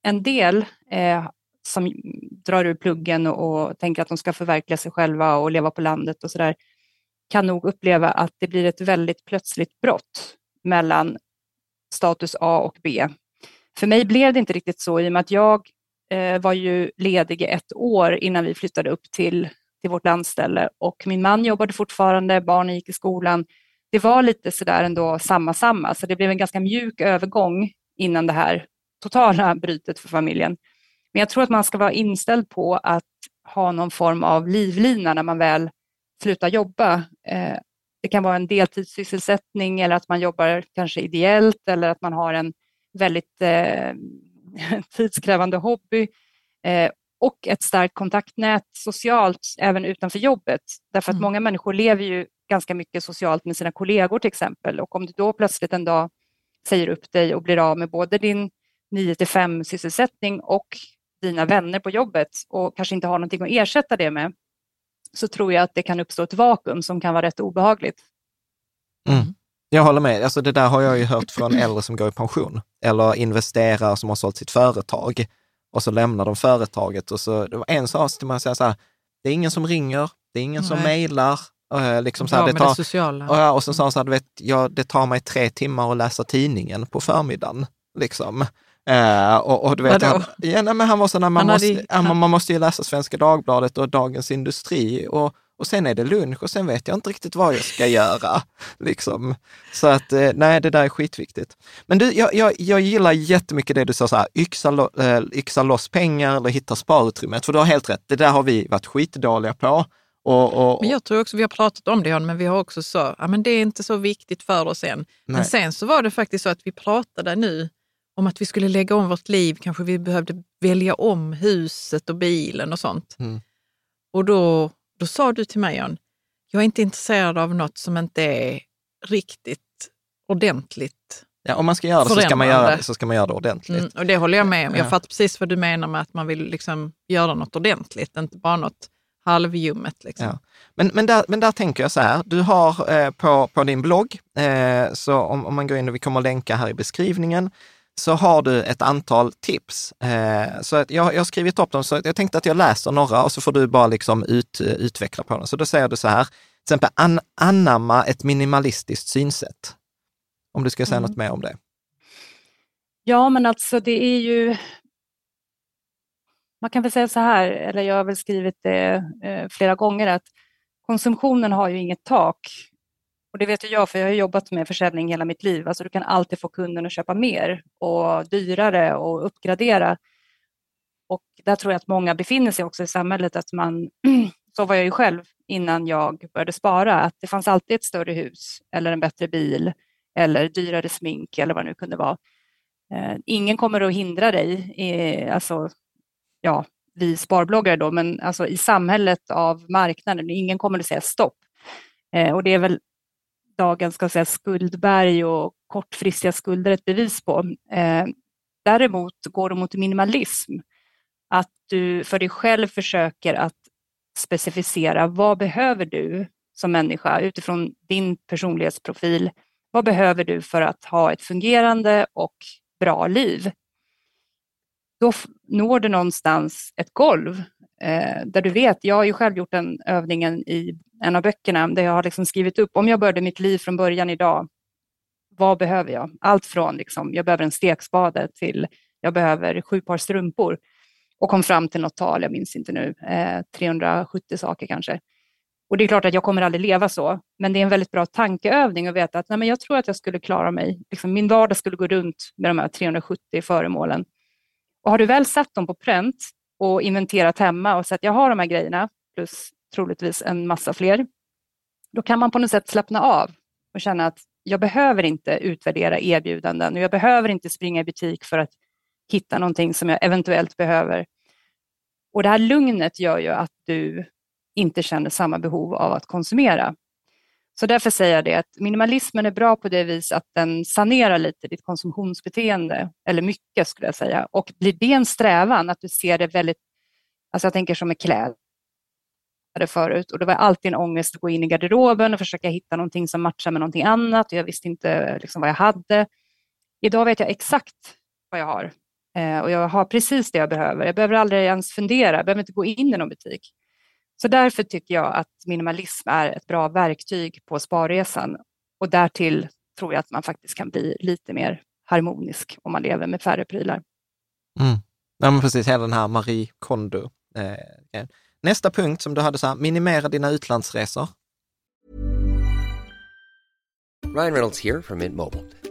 en del eh, som drar ur pluggen och, och, tänker att de ska förverkliga sig själva och leva på landet och så där, kan nog uppleva att det blir ett väldigt plötsligt brott mellan status A och B. För mig blev det inte riktigt så i och med att jag eh, var ju ledig i ett år innan vi flyttade upp till, till vårt landställe och min man jobbade fortfarande, barnen gick i skolan. Det var lite sådär ändå samma samma, så det blev en ganska mjuk övergång innan det här totala brytet för familjen. Men jag tror att man ska vara inställd på att ha någon form av livlina när man väl slutar jobba. Eh, det kan vara en deltidssysselsättning eller att man jobbar kanske ideellt eller att man har en väldigt eh, tidskrävande hobby eh, och ett starkt kontaktnät socialt även utanför jobbet. Därför att mm. många människor lever ju ganska mycket socialt med sina kollegor till exempel och om du då plötsligt en dag säger upp dig och blir av med både din 9 till 5 sysselsättning och dina vänner på jobbet och kanske inte har någonting att ersätta det med, så tror jag att det kan uppstå ett vakuum som kan vara rätt obehagligt. Mm. Jag håller med. Alltså det där har jag ju hört från äldre som går i pension eller investerare som har sålt sitt företag och så lämnar de företaget och så, det var en sak till man säga så här, det är ingen som ringer, det är ingen Nej. som mejlar. Eh, liksom så här, det tar, det sociala. Och, och så sa han så här, vet, ja, det tar mig tre timmar att läsa tidningen på förmiddagen. Liksom. Uh, och, och, du vet, han, ja, nej, men han var så när man, måste, hade, han, man måste ju läsa Svenska Dagbladet och Dagens Industri och, och sen är det lunch och sen vet jag inte riktigt vad jag ska göra. Liksom. Så att eh, nej, det där är skitviktigt. Men du, jag, jag, jag gillar jättemycket det du sa, så här, yxa, lo, äh, yxa loss pengar eller hitta sparutrymmet, för du har helt rätt, det där har vi varit skitdåliga på. Och, och, men jag tror också vi har pratat om det, men vi har också så, ja men det är inte så viktigt för oss än. Nej. Men sen så var det faktiskt så att vi pratade nu om att vi skulle lägga om vårt liv, kanske vi behövde välja om huset och bilen och sånt. Mm. Och då, då sa du till mig, Jan, jag är inte intresserad av något som inte är riktigt ordentligt Ja, om man ska göra det så ska man göra så ska man göra det ordentligt. Mm, och det håller jag med om. Jag ja. fattar precis vad du menar med att man vill liksom göra något ordentligt, inte bara något halvljummet. Liksom. Ja. Men, men, där, men där tänker jag så här, du har eh, på, på din blogg, eh, så om, om man går in och vi kommer att länka här i beskrivningen, så har du ett antal tips. Eh, så att jag, jag har skrivit upp dem, så jag tänkte att jag läser några och så får du bara liksom ut, utveckla på dem. Så då säger du så här, till exempel an, anamma ett minimalistiskt synsätt. Om du ska säga mm. något mer om det. Ja, men alltså det är ju... Man kan väl säga så här, eller jag har väl skrivit det eh, flera gånger, att konsumtionen har ju inget tak. Och det vet ju jag, för jag har jobbat med försäljning hela mitt liv. Alltså du kan alltid få kunden att köpa mer och dyrare och uppgradera. Och där tror jag att många befinner sig också i samhället, att man, så var jag ju själv innan jag började spara, att det fanns alltid ett större hus eller en bättre bil eller dyrare smink eller vad det nu kunde vara. Eh, ingen kommer att hindra dig, alltså, ja, vi sparbloggare då, men alltså i samhället av marknaden, ingen kommer att säga stopp. Eh, och det är väl dagens ska säga, skuldberg och kortfristiga skulder ett bevis på. Eh, däremot går det mot minimalism, att du för dig själv försöker att specificera vad behöver du som människa utifrån din personlighetsprofil. Vad behöver du för att ha ett fungerande och bra liv? Då når du någonstans ett golv eh, där du vet, jag har ju själv gjort den övningen i en av böckerna där jag har liksom skrivit upp, om jag började mitt liv från början idag, vad behöver jag? Allt från, liksom, jag behöver en stekspade till jag behöver sju par strumpor och kom fram till något tal, jag minns inte nu, eh, 370 saker kanske. Och det är klart att jag kommer aldrig leva så, men det är en väldigt bra tankeövning att veta att nej, men jag tror att jag skulle klara mig. Liksom, min vardag skulle gå runt med de här 370 föremålen. Och har du väl satt dem på pränt och inventerat hemma och sett att jag har de här grejerna, plus troligtvis en massa fler, då kan man på något sätt slappna av och känna att jag behöver inte utvärdera erbjudanden och jag behöver inte springa i butik för att hitta någonting som jag eventuellt behöver. Och det här lugnet gör ju att du inte känner samma behov av att konsumera. Så därför säger jag det att minimalismen är bra på det vis att den sanerar lite ditt konsumtionsbeteende, eller mycket skulle jag säga. Och blir det en strävan att du ser det väldigt, alltså jag tänker som med kläder förut och det var alltid en ångest att gå in i garderoben och försöka hitta någonting som matchar med någonting annat och jag visste inte liksom vad jag hade. Idag vet jag exakt vad jag har eh, och jag har precis det jag behöver. Jag behöver aldrig ens fundera, jag behöver inte gå in i någon butik. Så därför tycker jag att minimalism är ett bra verktyg på sparresan och därtill tror jag att man faktiskt kan bli lite mer harmonisk om man lever med färre prylar. Mm. Ja, men precis, hela den här Marie Kondo. Eh, nästa punkt som du hade så här, minimera dina utlandsresor. Ryan Reynolds här från Mint Mobile.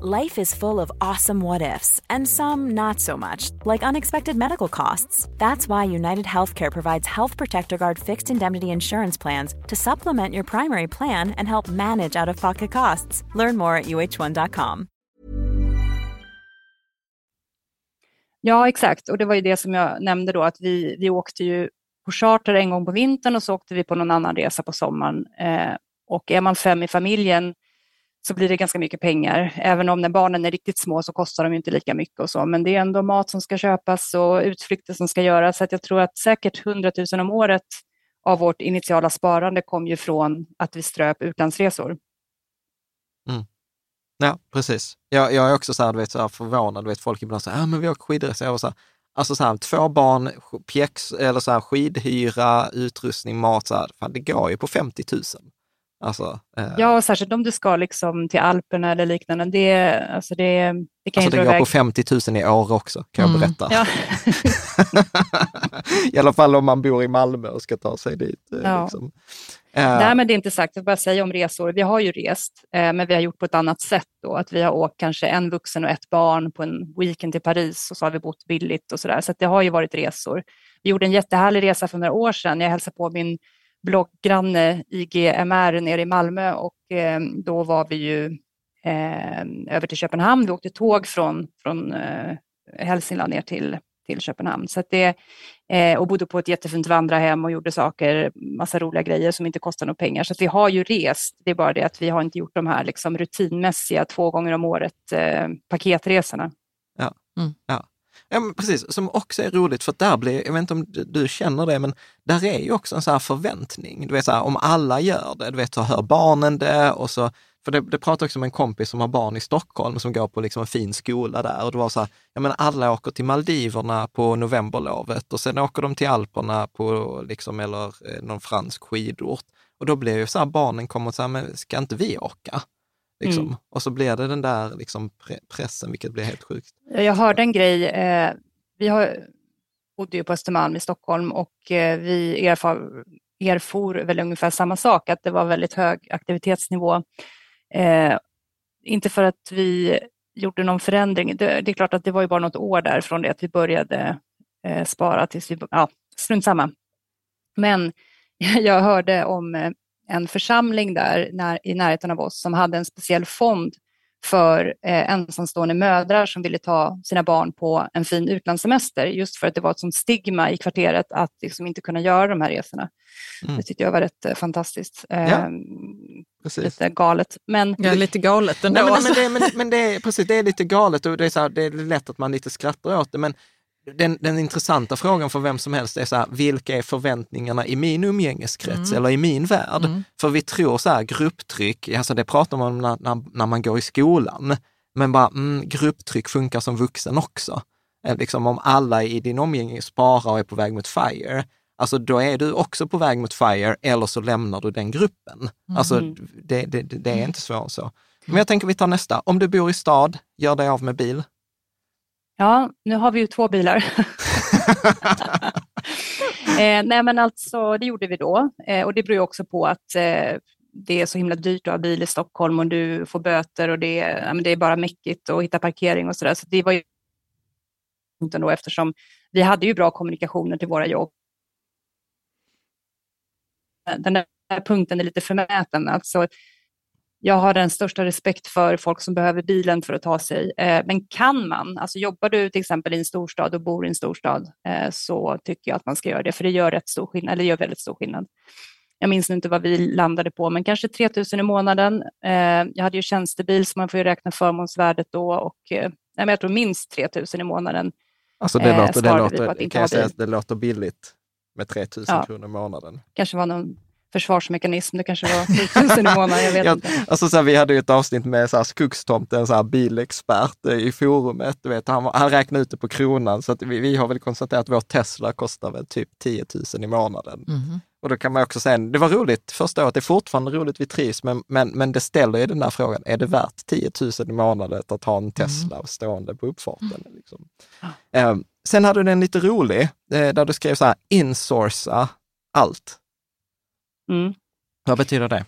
Life is full of awesome what ifs, and some not so much, like unexpected medical costs. That's why United Healthcare provides Health Protector Guard fixed indemnity insurance plans to supplement your primary plan and help manage out of pocket costs. Learn more at uh1.com. Ja, exakt. Och det var ju det som jag nämnde då, att vi, vi åkte ju på charter en gång på vintern och så åkte vi på någon annan resa på sommaren. Eh, och är man fem i familjen så blir det ganska mycket pengar. Även om när barnen är riktigt små så kostar de inte lika mycket och så. Men det är ändå mat som ska köpas och utflykter som ska göras. Så att jag tror att säkert 100 000 om året av vårt initiala sparande kom ju från att vi ströp utlandsresor. Mm. Ja, precis. Jag, jag är också så här, du vet, så här förvånad. Du vet, folk ibland säger, ja men vi åker skidresor. Och så här, alltså så här, två barn, pjäx, eller så här, skidhyra, utrustning, mat, så här, fan, det går ju på 50 000. Alltså, eh. Ja, och särskilt om du ska liksom till Alperna eller liknande. Det, alltså det, det kan alltså det går iväg. på 50 000 i år också, kan mm. jag berätta. Ja. I alla fall om man bor i Malmö och ska ta sig dit. Ja. Liksom. Uh. Nej, men det är inte sagt. Jag bara säga om resor. Vi har ju rest, eh, men vi har gjort på ett annat sätt. Då. Att vi har åkt kanske en vuxen och ett barn på en weekend till Paris och så har vi bott billigt och så där. Så det har ju varit resor. Vi gjorde en jättehärlig resa för några år sedan. Jag hälsade på min blogggranne IGMR nere i Malmö och eh, då var vi ju eh, över till Köpenhamn. Vi åkte tåg från, från eh, Hälsingland ner till, till Köpenhamn. Så det, och bodde på ett jättefint vandrarhem och gjorde saker, massa roliga grejer som inte kostar några pengar. Så vi har ju rest, det är bara det att vi har inte gjort de här liksom, rutinmässiga två gånger om året paketresorna. Ja, mm. ja. Ja, men precis, som också är roligt, för där blir, jag vet inte om du, känner det, men där är ju också en så här förväntning. Du vet, så här, om alla gör det, du vet, så hör barnen det och så, för det, det pratar också om en kompis som har barn i Stockholm som går på liksom en fin skola där och det var så här, ja men alla åker till Maldiverna på novemberlovet och sen åker de till Alperna på liksom, eller eh, någon fransk skidort. Och då blir ju så här, barnen kommer och säger, men ska inte vi åka? Liksom. Mm. Och så blir det den där liksom, pre pressen, vilket blir helt sjukt. Jag hörde en grej. Eh, vi har, bodde ju på Östermalm i Stockholm och eh, vi erfar, erfor väl ungefär samma sak, att det var väldigt hög aktivitetsnivå. Eh, inte för att vi gjorde någon förändring. Det, det, är klart att det var ju bara något år där från det att vi började eh, spara tills vi... Ja, strunt samma. Men jag hörde om en församling där när, i närheten av oss som hade en speciell fond för eh, ensamstående mödrar som ville ta sina barn på en fin utlandssemester just för att det var ett sånt stigma i kvarteret att liksom inte kunna göra de här resorna. Mm. Det tyckte jag var rätt eh, fantastiskt. Ja, eh, lite galet. Men, ja, lite galet ändå. Nej, men, men, det, men, men det, är, precis, det är lite galet och det är, så här, det är lätt att man lite skrattar åt det. Men den, den intressanta frågan för vem som helst är så här, vilka är förväntningarna i min umgängeskrets mm. eller i min värld? Mm. För vi tror så här, grupptryck, alltså det pratar man om när, när, när man går i skolan, men bara mm, grupptryck funkar som vuxen också. Eh, liksom om alla i din omgivning sparar och är på väg mot FIRE, alltså då är du också på väg mot FIRE eller så lämnar du den gruppen. Mm. Alltså det, det, det är inte svårare så. Men jag tänker vi tar nästa. Om du bor i stad, gör dig av med bil. Ja, nu har vi ju två bilar. eh, nej men alltså, det gjorde vi då eh, och det beror ju också på att eh, det är så himla dyrt att ha bil i Stockholm och du får böter och det, ja, men det är bara mäckigt att hitta parkering och sådär. Så det var ju punkten då eftersom vi hade ju bra kommunikationer till våra jobb. Den där punkten är lite förmäten. Alltså, jag har den största respekt för folk som behöver bilen för att ta sig. Eh, men kan man, alltså jobbar du till exempel i en storstad och bor i en storstad eh, så tycker jag att man ska göra det, för det gör, rätt stor skillnad, eller gör väldigt stor skillnad. Jag minns inte vad vi landade på, men kanske 3 000 i månaden. Eh, jag hade ju tjänstebil så man får ju räkna förmånsvärdet då och jag tror minst 3 000 i månaden. Alltså det låter, det låter, kan jag säga, det låter billigt med 3 000 ja. kronor i månaden. kanske var någon försvarsmekanism. Det kanske var 1000 i månaden, jag vet ja, inte. Alltså, så här, vi hade ju ett avsnitt med så här, Skogstomte, en så här, bilexpert eh, i forumet. Du vet, han, han räknade ut det på kronan, så att vi, vi har väl konstaterat att vår Tesla kostar väl typ 10 000 i månaden. Mm. Och då kan man också säga, det var roligt första året, det är fortfarande roligt, vi trivs, men, men, men det ställer ju den här frågan, är det värt 10 000 i månaden att ha en Tesla mm. stående på uppfarten? Mm. Liksom. Um, sen hade du en lite rolig, eh, där du skrev så här, insourca allt. Mm. Vad betyder det?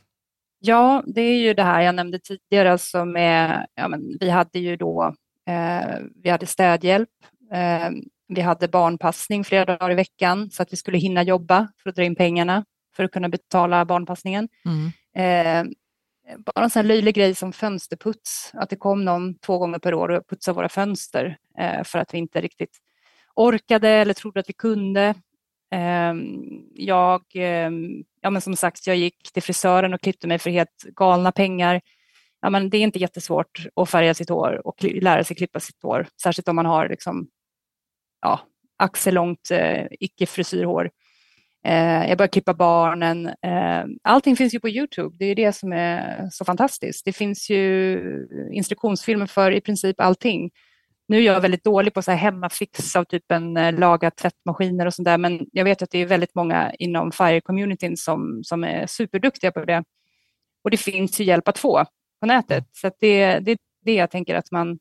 Ja, det är ju det här jag nämnde tidigare, alltså med, ja, men vi hade ju då eh, vi hade städhjälp, eh, vi hade barnpassning flera dagar i veckan så att vi skulle hinna jobba för att dra in pengarna för att kunna betala barnpassningen. Mm. Eh, bara en sån här löjlig grej som fönsterputs, att det kom någon två gånger per år och putsade våra fönster eh, för att vi inte riktigt orkade eller trodde att vi kunde. Ehm, jag, ehm, ja men som sagt, jag gick till frisören och klippte mig för helt galna pengar. Ja, men det är inte jättesvårt att färga sitt hår och lära sig klippa sitt hår, särskilt om man har liksom, ja, axellångt eh, icke-frisyrhår. Eh, jag började klippa barnen. Eh, allting finns ju på Youtube. Det är det som är så fantastiskt. Det finns ju instruktionsfilmer för i princip allting. Nu är jag väldigt dålig på så här hemmafix av typ en eh, laga tvättmaskiner och sånt där, men jag vet att det är väldigt många inom FIRE-communityn som, som är superduktiga på det. Och det finns ju hjälp att få på nätet. Så det, det är det jag tänker att man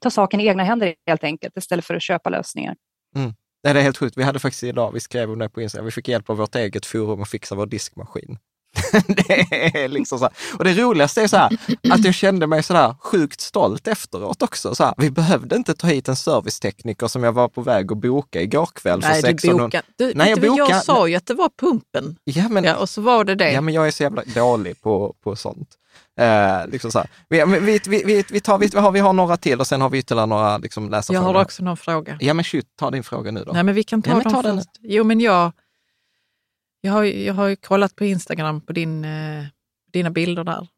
tar saken i egna händer helt enkelt, istället för att köpa lösningar. Mm. det är helt sjukt. Vi hade faktiskt idag, vi skrev om det på Instagram, vi fick hjälp av vårt eget forum att fixa vår diskmaskin. det är liksom så här. Och det roligaste är så här, att jag kände mig så där sjukt stolt efteråt också. Så här, vi behövde inte ta hit en servicetekniker som jag var på väg att boka igår kväll. Nej, för du bokade. Du, Nej, jag, boka... jag sa ju att det var pumpen. Ja, men, ja, och så var det det. Ja, men jag är så jävla dålig på, på sånt. Eh, liksom så här. Vi, vi, vi, vi, tar, vi, har, vi har några till och sen har vi ytterligare några liksom, läsarfrågor. Jag har också någon fråga. Ja, men shoot, ta din fråga nu då. Nej, men vi kan ta ja, dem ta först. Den. Jo, men jag jag har, jag har kollat på Instagram på din, eh, dina bilder där.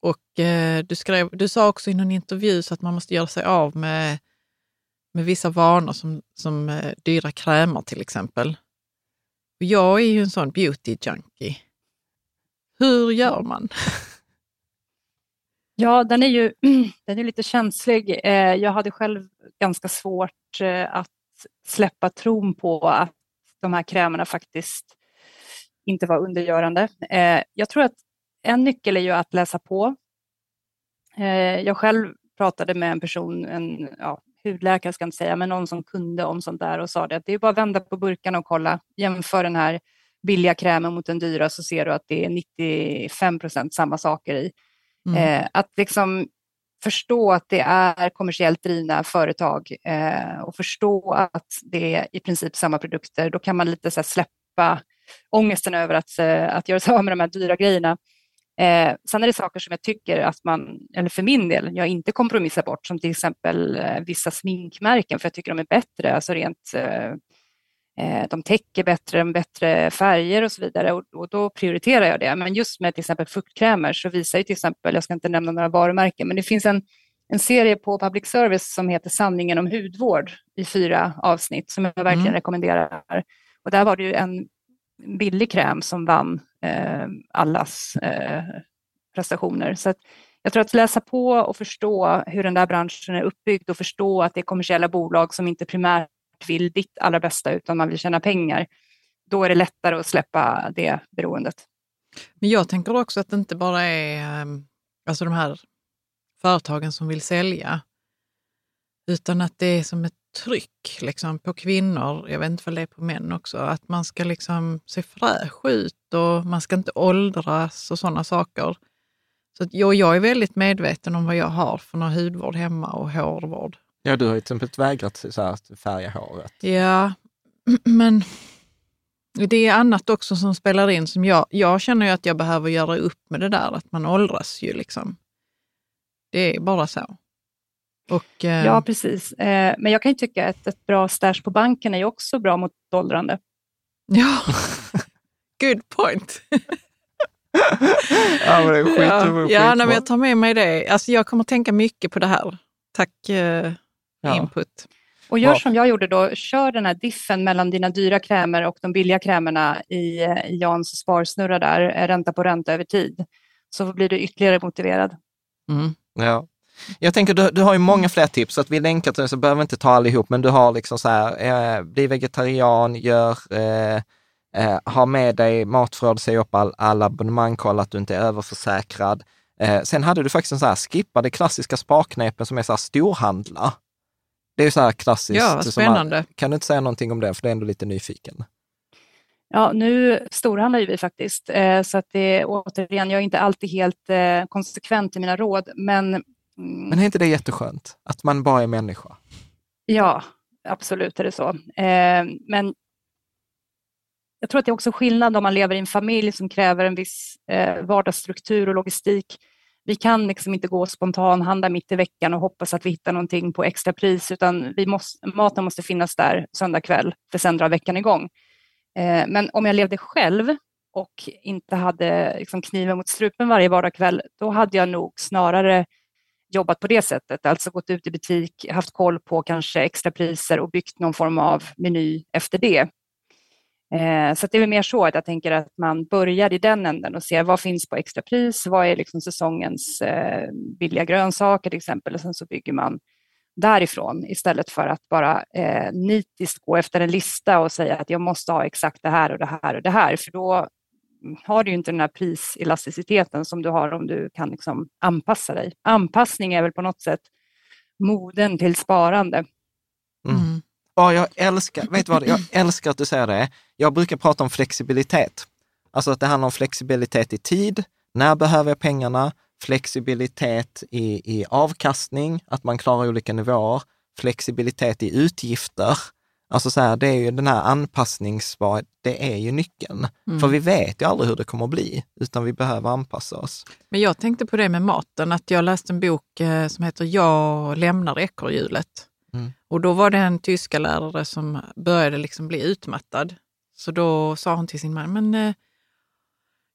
Och eh, du, skrev, du sa också i någon intervju så att man måste göra sig av med, med vissa vanor som, som eh, dyra krämer till exempel. Och jag är ju en sån beauty junkie. Hur gör man? Ja, den är ju den är lite känslig. Eh, jag hade själv ganska svårt eh, att släppa tron på att de här krämerna faktiskt inte vara undergörande. Eh, jag tror att en nyckel är ju att läsa på. Eh, jag själv pratade med en person, en ja, hudläkare ska jag inte säga, men någon som kunde om sånt där och sa det att det är bara att vända på burkarna och kolla, jämför den här billiga krämen mot den dyra så ser du att det är 95 procent samma saker i. Mm. Eh, att liksom förstå att det är kommersiellt drivna företag eh, och förstå att det är i princip samma produkter, då kan man lite så släppa ångesten över att, eh, att göra sig av med de här dyra grejerna. Eh, sen är det saker som jag tycker att man, eller för min del, jag inte kompromissar bort, som till exempel eh, vissa sminkmärken, för jag tycker de är bättre, alltså rent eh, eh de täcker bättre, bättre färger och så vidare och, och, då prioriterar jag det. Men just med till exempel fuktkrämer så visar ju till exempel, jag ska inte nämna några varumärken, men det finns en, en serie på public service som heter Sanningen om hudvård i fyra avsnitt som jag verkligen mm. rekommenderar. Och där var det ju en billig kräm som vann eh, allas eh, prestationer. Så jag tror att läsa på och förstå hur den där branschen är uppbyggd och förstå att det är kommersiella bolag som inte primärt vill ditt allra bästa utan man vill tjäna pengar. Då är det lättare att släppa det beroendet. Men jag tänker också att det inte bara är ehm, alltså de här företagen som vill sälja, utan att det är som ett tryck liksom, på kvinnor, jag vet inte vad det är på män också, att man ska liksom se fräsch ut och man ska inte åldras och sådana saker. Så att jag, jag är väldigt medveten om vad jag har för någon hudvård hemma och hårvård. Ja, du har ju till exempel vägrat så här, färga håret. Ja, men det är annat också som spelar in. Som jag, jag känner ju att jag behöver göra upp med det där, att man åldras ju liksom. Det är bara så. Och, eh, ja, precis. Eh, men jag kan ju tycka att ett bra stash på banken är ju också bra mot åldrande. Ja, good point. ja, men det är skit, ja, ja nej, men jag tar med mig det. Alltså, jag kommer tänka mycket på det här. Tack eh, ja. input. Och gör som jag gjorde då, kör den här diffen mellan dina dyra krämer och de billiga krämerna i, i Jans sparsnurra där, eh, ränta på ränta över tid. Så blir du ytterligare motiverad. Mm. Ja. Jag tänker, du, du har ju många fler tips, så att vi länkar till det så behöver vi inte ta allihop, men du har liksom så här, eh, bli vegetarian, gör, eh, eh, ha med dig matförråd, säg upp all, alla abonnemang, kolla att du inte är överförsäkrad. Eh, sen hade du faktiskt en så här, skippa det klassiska sparknepen som är så här storhandla. Det är ju så här klassiskt. Ja, spännande. Man, kan du inte säga någonting om det, för det är ändå lite nyfiken. Ja, nu storhandlar ju vi faktiskt, eh, så att det återigen, jag är inte alltid helt eh, konsekvent i mina råd, men... Mm, men är inte det jätteskönt, att man bara är människa? Ja, absolut är det så. Eh, men jag tror att det är också skillnad om man lever i en familj som kräver en viss vardagsstruktur och logistik vi kan liksom inte gå och spontanhandla mitt i veckan och hoppas att vi hittar någonting på extra pris, utan vi måste, maten måste finnas där söndag kväll, för sen drar veckan igång. Eh, men om jag levde själv och inte hade liksom kniven mot strupen varje vardagskväll, då hade jag nog snarare jobbat på det sättet, alltså gått ut i butik, haft koll på kanske extrapriser och byggt någon form av meny efter det. Eh, så det är väl mer så att jag tänker att man börjar i den änden och ser vad finns på extrapris, vad är liksom säsongens eh, billiga grönsaker till exempel och sen så bygger man därifrån istället för att bara eh, nitiskt gå efter en lista och säga att jag måste ha exakt det här och det här och det här, för då har du inte den här priselasticiteten som du har om du kan liksom anpassa dig. Anpassning är väl på något sätt moden till sparande. Mm. Oh, jag älskar, vet du vad, jag älskar att du säger det. Jag brukar prata om flexibilitet. Alltså att det handlar om flexibilitet i tid. När behöver jag pengarna? Flexibilitet i, i avkastning, att man klarar olika nivåer. Flexibilitet i utgifter. Alltså så här, det är ju den här anpassningsbar, det är ju nyckeln. Mm. För vi vet ju aldrig hur det kommer att bli, utan vi behöver anpassa oss. Men jag tänkte på det med maten, att jag läste en bok eh, som heter Jag lämnar ekorrhjulet. Mm. Och då var det en tyska lärare som började liksom bli utmattad. Så då sa hon till sin man, men eh,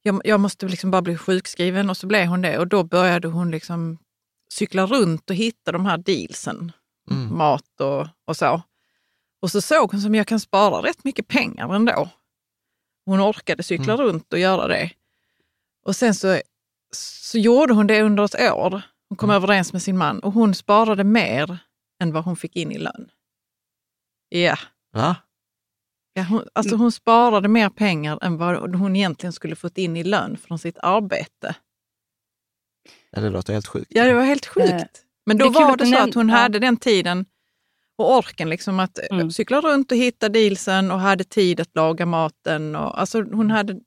jag, jag, måste liksom bara bli sjukskriven och så blev hon det. Och då började hon liksom cykla runt och hitta de här dealsen, mm. mat och, och så. Och så såg hon som jag kan spara rätt mycket pengar ändå. Hon orkade cykla mm. runt och göra det. Och sen så, så gjorde hon det under ett år. Hon kom mm. överens med sin man och hon sparade mer än vad hon fick in i lön. Ja. Va? Ja, hon, alltså hon sparade mer pengar än vad hon egentligen skulle fått in i lön från sitt arbete. Ja, det låter helt sjukt. Ja, det var helt sjukt. Men då det var det så att hon hade den tiden och orken liksom att mm. cykla runt och hitta dealsen och hade tid att laga maten. Och, alltså hon hade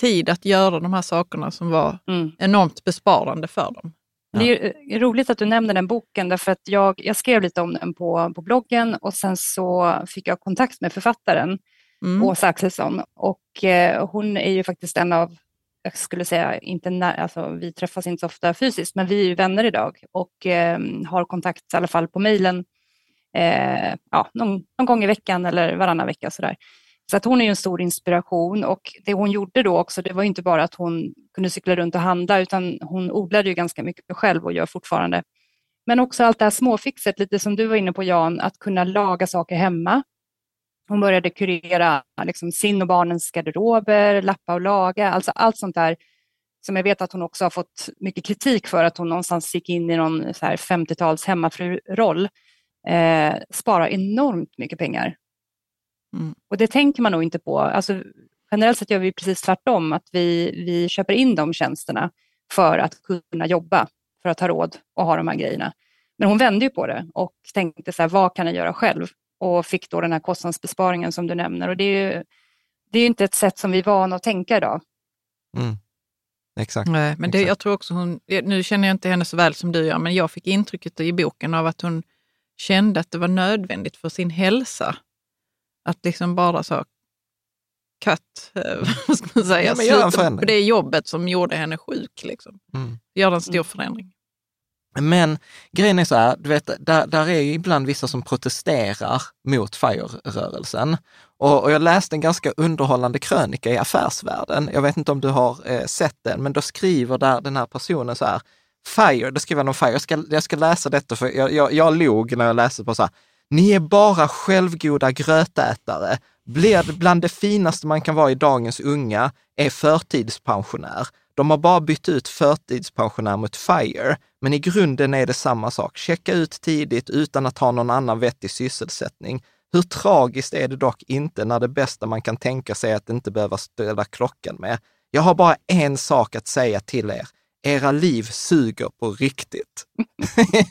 tid att göra de här sakerna som var mm. enormt besparande för dem. Det är roligt att du nämner den boken därför att jag, jag skrev lite om den på, på bloggen och sen så fick jag kontakt med författaren mm. Åsa Axelsson och eh, hon är ju faktiskt en av, jag skulle säga, inte när, alltså, vi träffas inte så ofta fysiskt men vi är vänner idag och eh, har kontakt i alla fall på mejlen eh, ja, någon, någon, gång i veckan eller varannan vecka sådär. Så att hon är en stor inspiration och det hon gjorde då också, det var inte bara att hon kunde cykla runt och handla, utan hon odlade ju ganska mycket själv och gör fortfarande. Men också allt det här småfixet, lite som du var inne på Jan, att kunna laga saker hemma. Hon började kurera liksom, sin och barnens garderober, lappa och laga, alltså allt sånt där som jag vet att hon också har fått mycket kritik för att hon någonstans gick in i någon 50-tals hemmafru-roll. Eh, sparar enormt mycket pengar Mm. Och det tänker man nog inte på. Alltså, generellt sett gör vi precis tvärtom, att vi, vi köper in de tjänsterna för att kunna jobba, för att ha råd och ha de här grejerna. Men hon vände ju på det och tänkte så här, vad kan jag göra själv? Och fick då den här kostnadsbesparingen som du nämner. Och det är ju, det är inte ett sätt som vi är vana att tänka idag. Mm. Exakt. Nej, men det, jag tror också hon, nu känner jag inte henne så väl som du gör, men jag fick intrycket i boken av att hon kände att det var nödvändigt för sin hälsa att liksom bara så cut, eh, vad ska man säga, ja, sluta på det jobbet som gjorde henne sjuk. Liksom. Mm. Göra en stor mm. förändring. Men grejen är så här, du vet, där, där är ju ibland vissa som protesterar mot FIRE-rörelsen. Och, och, jag läste en ganska underhållande krönika i Affärsvärlden. Jag vet inte om du har eh, sett den, men då skriver där den här personen så här, FIRE, då skriver han om FIRE, jag ska, jag ska läsa detta för jag, jag, jag log när jag läste på så här, ni är bara självgoda grötätare. Blir bland det finaste man kan vara i dagens unga är förtidspensionär. De har bara bytt ut förtidspensionär mot FIRE, men i grunden är det samma sak. Checka ut tidigt utan att ha någon annan vettig sysselsättning. Hur tragiskt är det dock inte när det bästa man kan tänka sig är att inte behöva ställa klockan med. Jag har bara en sak att säga till er era liv suger på riktigt.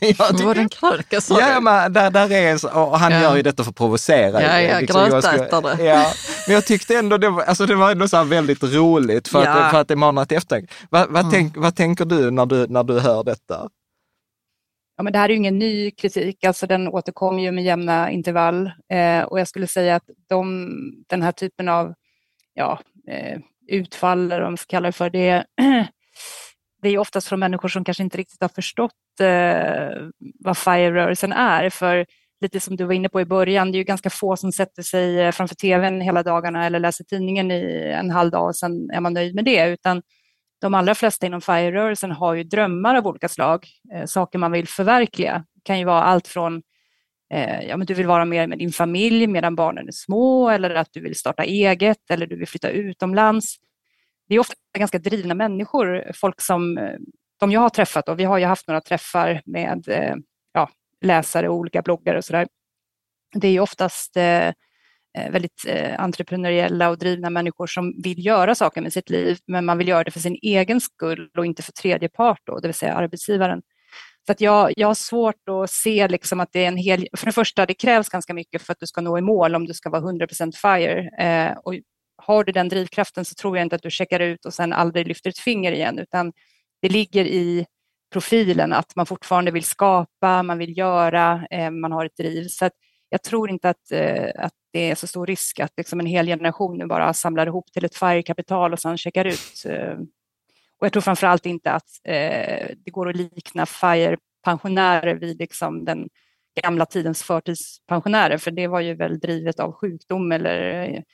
jag var den kröka sa ja, men där, där är och han ja. gör ju detta för att provocera. Ja, ja, liksom, grötätare. Ja, men jag tyckte ändå det var, alltså det var ändå så väldigt roligt för, ja. att, för att det manar till eftertanke. Vad, vad, mm. tänk, vad tänker du när, du när du hör detta? Ja, men det här är ju ingen ny kritik, alltså den återkommer ju med jämna intervall eh, och jag skulle säga att de, den här typen av ja, eh, utfall, eller vad man ska kalla det för, det det är oftast från människor som kanske inte riktigt har förstått eh, vad FIRE-rörelsen är. För lite som du var inne på i början, det är ju ganska få som sätter sig eh, framför tvn hela dagarna eller läser tidningen i en halv dag och sen är man nöjd med det. Utan de allra flesta inom FIRE-rörelsen har ju drömmar av olika slag, eh, saker man vill förverkliga. Det kan ju vara allt från eh, ja, men du vill vara mer med din familj medan barnen är små eller att du vill starta eget eller du vill flytta utomlands det är ofta ganska drivna människor, folk som eh, de jag har träffat och vi har ju haft några träffar med eh, ja, läsare och olika bloggare och sådär. Det är oftast eh, eh väldigt entreprenöriella och drivna människor som vill göra saker med sitt liv, men man vill göra det för sin egen skull och inte för tredje part, då, det vill säga arbetsgivaren. Så att jag, jag har svårt att se liksom att det är en hel... För det första, det krävs ganska mycket för att du ska nå i mål om du ska vara 100 % FIRE. Eh, och har du den drivkraften så tror jag inte att du checkar ut och sen aldrig lyfter ett finger igen, utan det ligger i profilen att man fortfarande vill skapa, man vill göra, eh, man har ett driv. Så jag tror inte att, eh, att det är så stor risk att liksom en hel generation nu bara samlar ihop till ett FIRE-kapital och sen checkar ut. Eh. Och jag tror framför allt inte att det går att likna FIRE-pensionärer vid liksom den gamla tidens förtidspensionärer, för det var ju väl drivet av sjukdom eller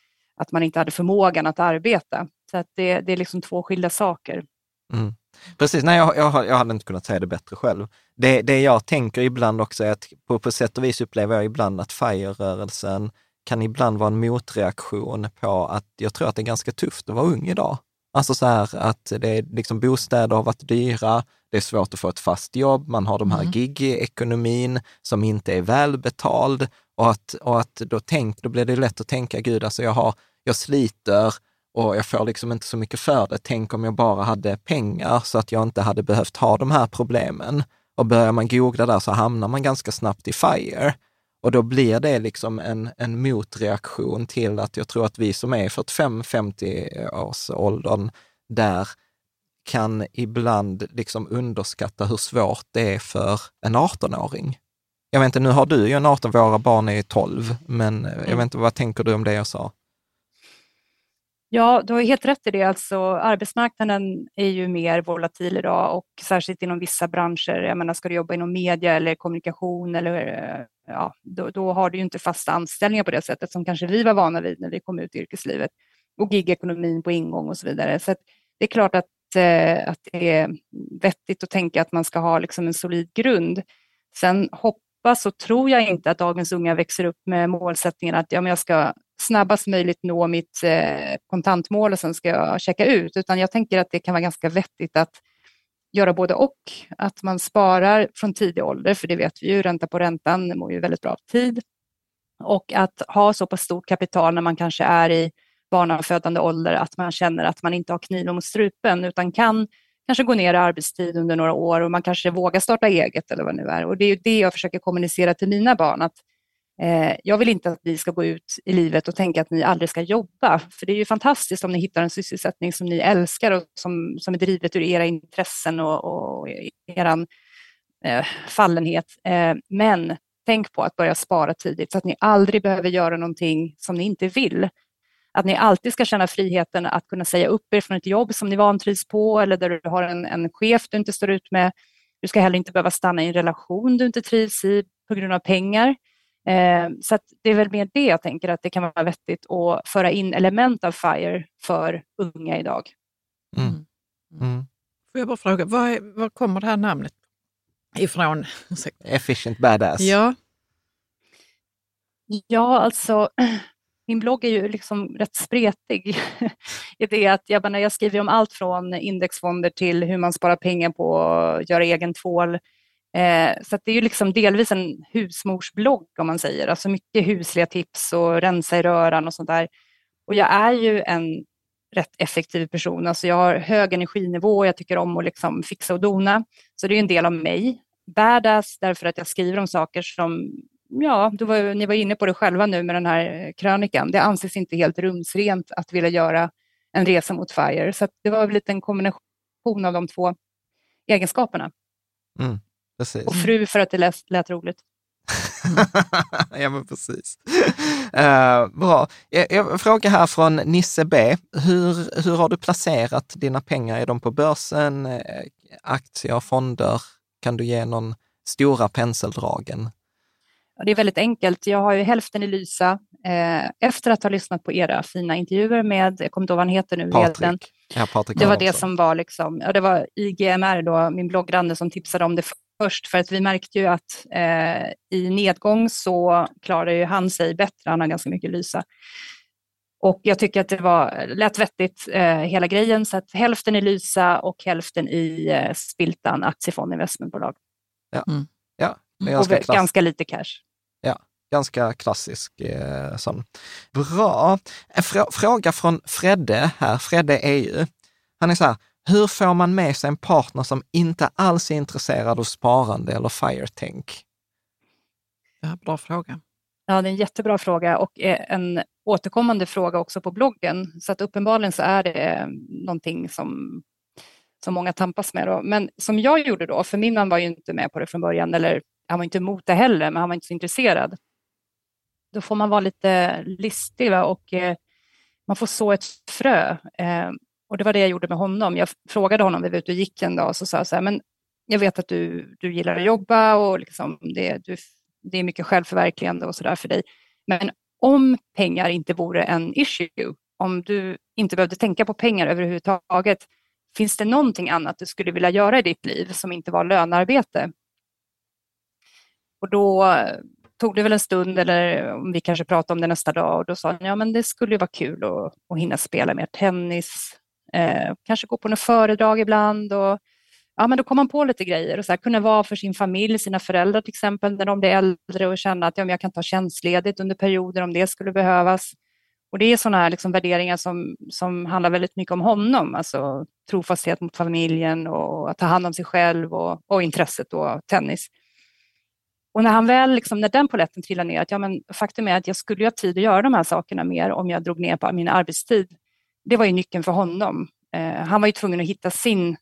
att man inte hade förmågan att arbeta. Så att det, det är liksom två skilda saker. Mm. Precis, nej jag, jag, jag hade inte kunnat säga det bättre själv. Det, det jag tänker ibland också är att på, på sätt och vis upplever jag ibland att FIRE-rörelsen kan ibland vara en motreaktion på att jag tror att det är ganska tufft att vara ung idag. Alltså så här att det är liksom bostäder har varit dyra, det är svårt att få ett fast jobb, man har de här mm. gig-ekonomin som inte är välbetald och att, och att då, tänk, då blir det lätt att tänka, gud, alltså jag har jag sliter och jag får liksom inte så mycket för det. Tänk om jag bara hade pengar så att jag inte hade behövt ha de här problemen. Och börjar man googla där så hamnar man ganska snabbt i FIRE. Och då blir det liksom en, en motreaktion till att jag tror att vi som är 45-50 års åldern där kan ibland liksom underskatta hur svårt det är för en 18-åring. Jag vet inte, nu har du ju en 18, våra barn är 12, men jag vet inte, vad tänker du om det jag sa? Ja, du har helt rätt i det. Alltså, arbetsmarknaden är ju mer volatil idag och särskilt inom vissa branscher. Jag menar, ska du jobba inom media eller kommunikation eller eh, ja, då, då har du ju inte fasta anställningar på det sättet som kanske vi var vana vid när vi kom ut i yrkeslivet och gigekonomin på ingång och så vidare. Så det är klart att, eh, att det är vettigt att tänka att man ska ha liksom en solid grund. Sen hoppas och tror jag inte att dagens unga växer upp med målsättningen att ja, men jag ska snabbast möjligt nå mitt eh, kontantmål och sen ska jag checka ut, utan jag tänker att det kan vara ganska vettigt att göra både och. Att man sparar från tidig ålder, för det vet vi ju, ränta på räntan mår ju väldigt bra av tid. Och att ha så pass stort kapital när man kanske är i barnafödande ålder att man känner att man inte har kniven mot strupen utan kan kanske gå ner i arbetstid under några år och man kanske vågar starta eget eller vad det nu är. Och det är ju det jag försöker kommunicera till mina barn, att Eh, jag vill inte att ni ska gå ut i livet och tänka att ni aldrig ska jobba, för det är ju fantastiskt om ni hittar en sysselsättning som ni älskar och som, som är drivet ur era intressen och, och er eh, fallenhet. Eh, men tänk på att börja spara tidigt så att ni aldrig behöver göra någonting som ni inte vill. Att ni alltid ska känna friheten att kunna säga upp er från ett jobb som ni vantrivs på eller där du har en, en chef du inte står ut med. Du ska heller inte behöva stanna i en relation du inte trivs i på grund av pengar. Eh, så det är väl mer det jag tänker att det kan vara vettigt att föra in element av FIRE för unga idag. Mm. Mm. mm. Får jag bara fråga, var, var kommer det här namnet ifrån? Efficient Badass. Ja. Ja, alltså min blogg är ju liksom rätt spretig i det att jag, när jag skriver om allt från indexfonder till hur man sparar pengar på att göra egen tvål. Eh, så det är ju liksom delvis en husmorsblogg om man säger, alltså mycket husliga tips och rensa i röran och sånt där. Och jag är ju en rätt effektiv person, alltså jag har hög energinivå, och jag tycker om att liksom fixa och dona, så det är en del av mig. Badass därför att jag skriver om saker som ja, du var, ni var inne på det själva nu med den här krönikan. Det anses inte helt rumsrent att vilja göra en resa mot FIRE. Så det var väl en kombination av de två egenskaperna. Mm, och fru för att det lät, lät roligt. ja, men precis. Uh, bra. Jag, jag frågar här från Nisse B. Hur, hur har du placerat dina pengar? Är de på börsen, eh, aktier, fonder? Kan du ge någon stora penseldragen? det är väldigt enkelt. Jag har ju hälften i Lysa. Eh, efter att ha lyssnat på era fina intervjuer med, jag kommer inte ihåg vad han heter nu, Patrik. Ja, Patrik det var det som var liksom, ja, det var IGMR då, min bloggrande som tipsade om det först, för att vi märkte ju att eh, i nedgång så klarar ju han sig bättre, han har ganska mycket Lysa. Och jag tycker att det var lätt vettigt eh, hela grejen, så att hälften i Lysa och hälften i eh, Spiltan aktiefond investmentbolag. Ja. Mm. ja. Och ganska lite cash. Ja, ganska klassisk eh, sån. Bra. En frå fråga från Fredde här. Fredde är ju, han är så här, hur får man med sig en partner som inte alls är intresserad av sparande eller FIRE-tänk? Ja, bra fråga. Ja, det är en jättebra fråga och en återkommande fråga också på bloggen. Så att uppenbarligen så är det någonting som, som många tampas med. Då. Men som jag gjorde då, för min man var ju inte med på det från början, eller han var inte emot det heller, men han var inte så intresserad. Då får man vara lite listig va? och eh, man får så ett frö. Och det var det jag gjorde med honom. Jag frågade honom, vi var ute och gick en dag och så sa jag så här, men jag vet att du, du gillar att jobba och liksom det, du, det är mycket självförverkligande och så där för dig. Men om pengar inte vore en issue, om du inte behövde tänka på pengar överhuvudtaget, finns det någonting annat du skulle vilja göra i ditt liv som inte var lönearbete? Och då eh, tog det väl en stund eller eh, om vi kanske pratade om det nästa dag och då sa han, ja men det skulle ju vara kul att, att hinna spela mer tennis, eh, kanske gå på något föredrag ibland och ja men då kom man på lite grejer och så här, kunna vara för sin familj, sina föräldrar till exempel när de blir äldre och känna att ja, men jag kan ta tjänstledigt under perioder om det skulle behövas. Och det är sådana här liksom värderingar som, som handlar väldigt mycket om honom, alltså trofasthet mot familjen och att ta hand om sig själv och, och intresset då, tennis. Och när han väl, liksom, när den poletten trillade ner, att ja, men faktum är att jag skulle ha tid att göra de här sakerna mer om jag drog ner på min arbetstid. Det var ju nyckeln för honom. Eh, han var ju tvungen att hitta sin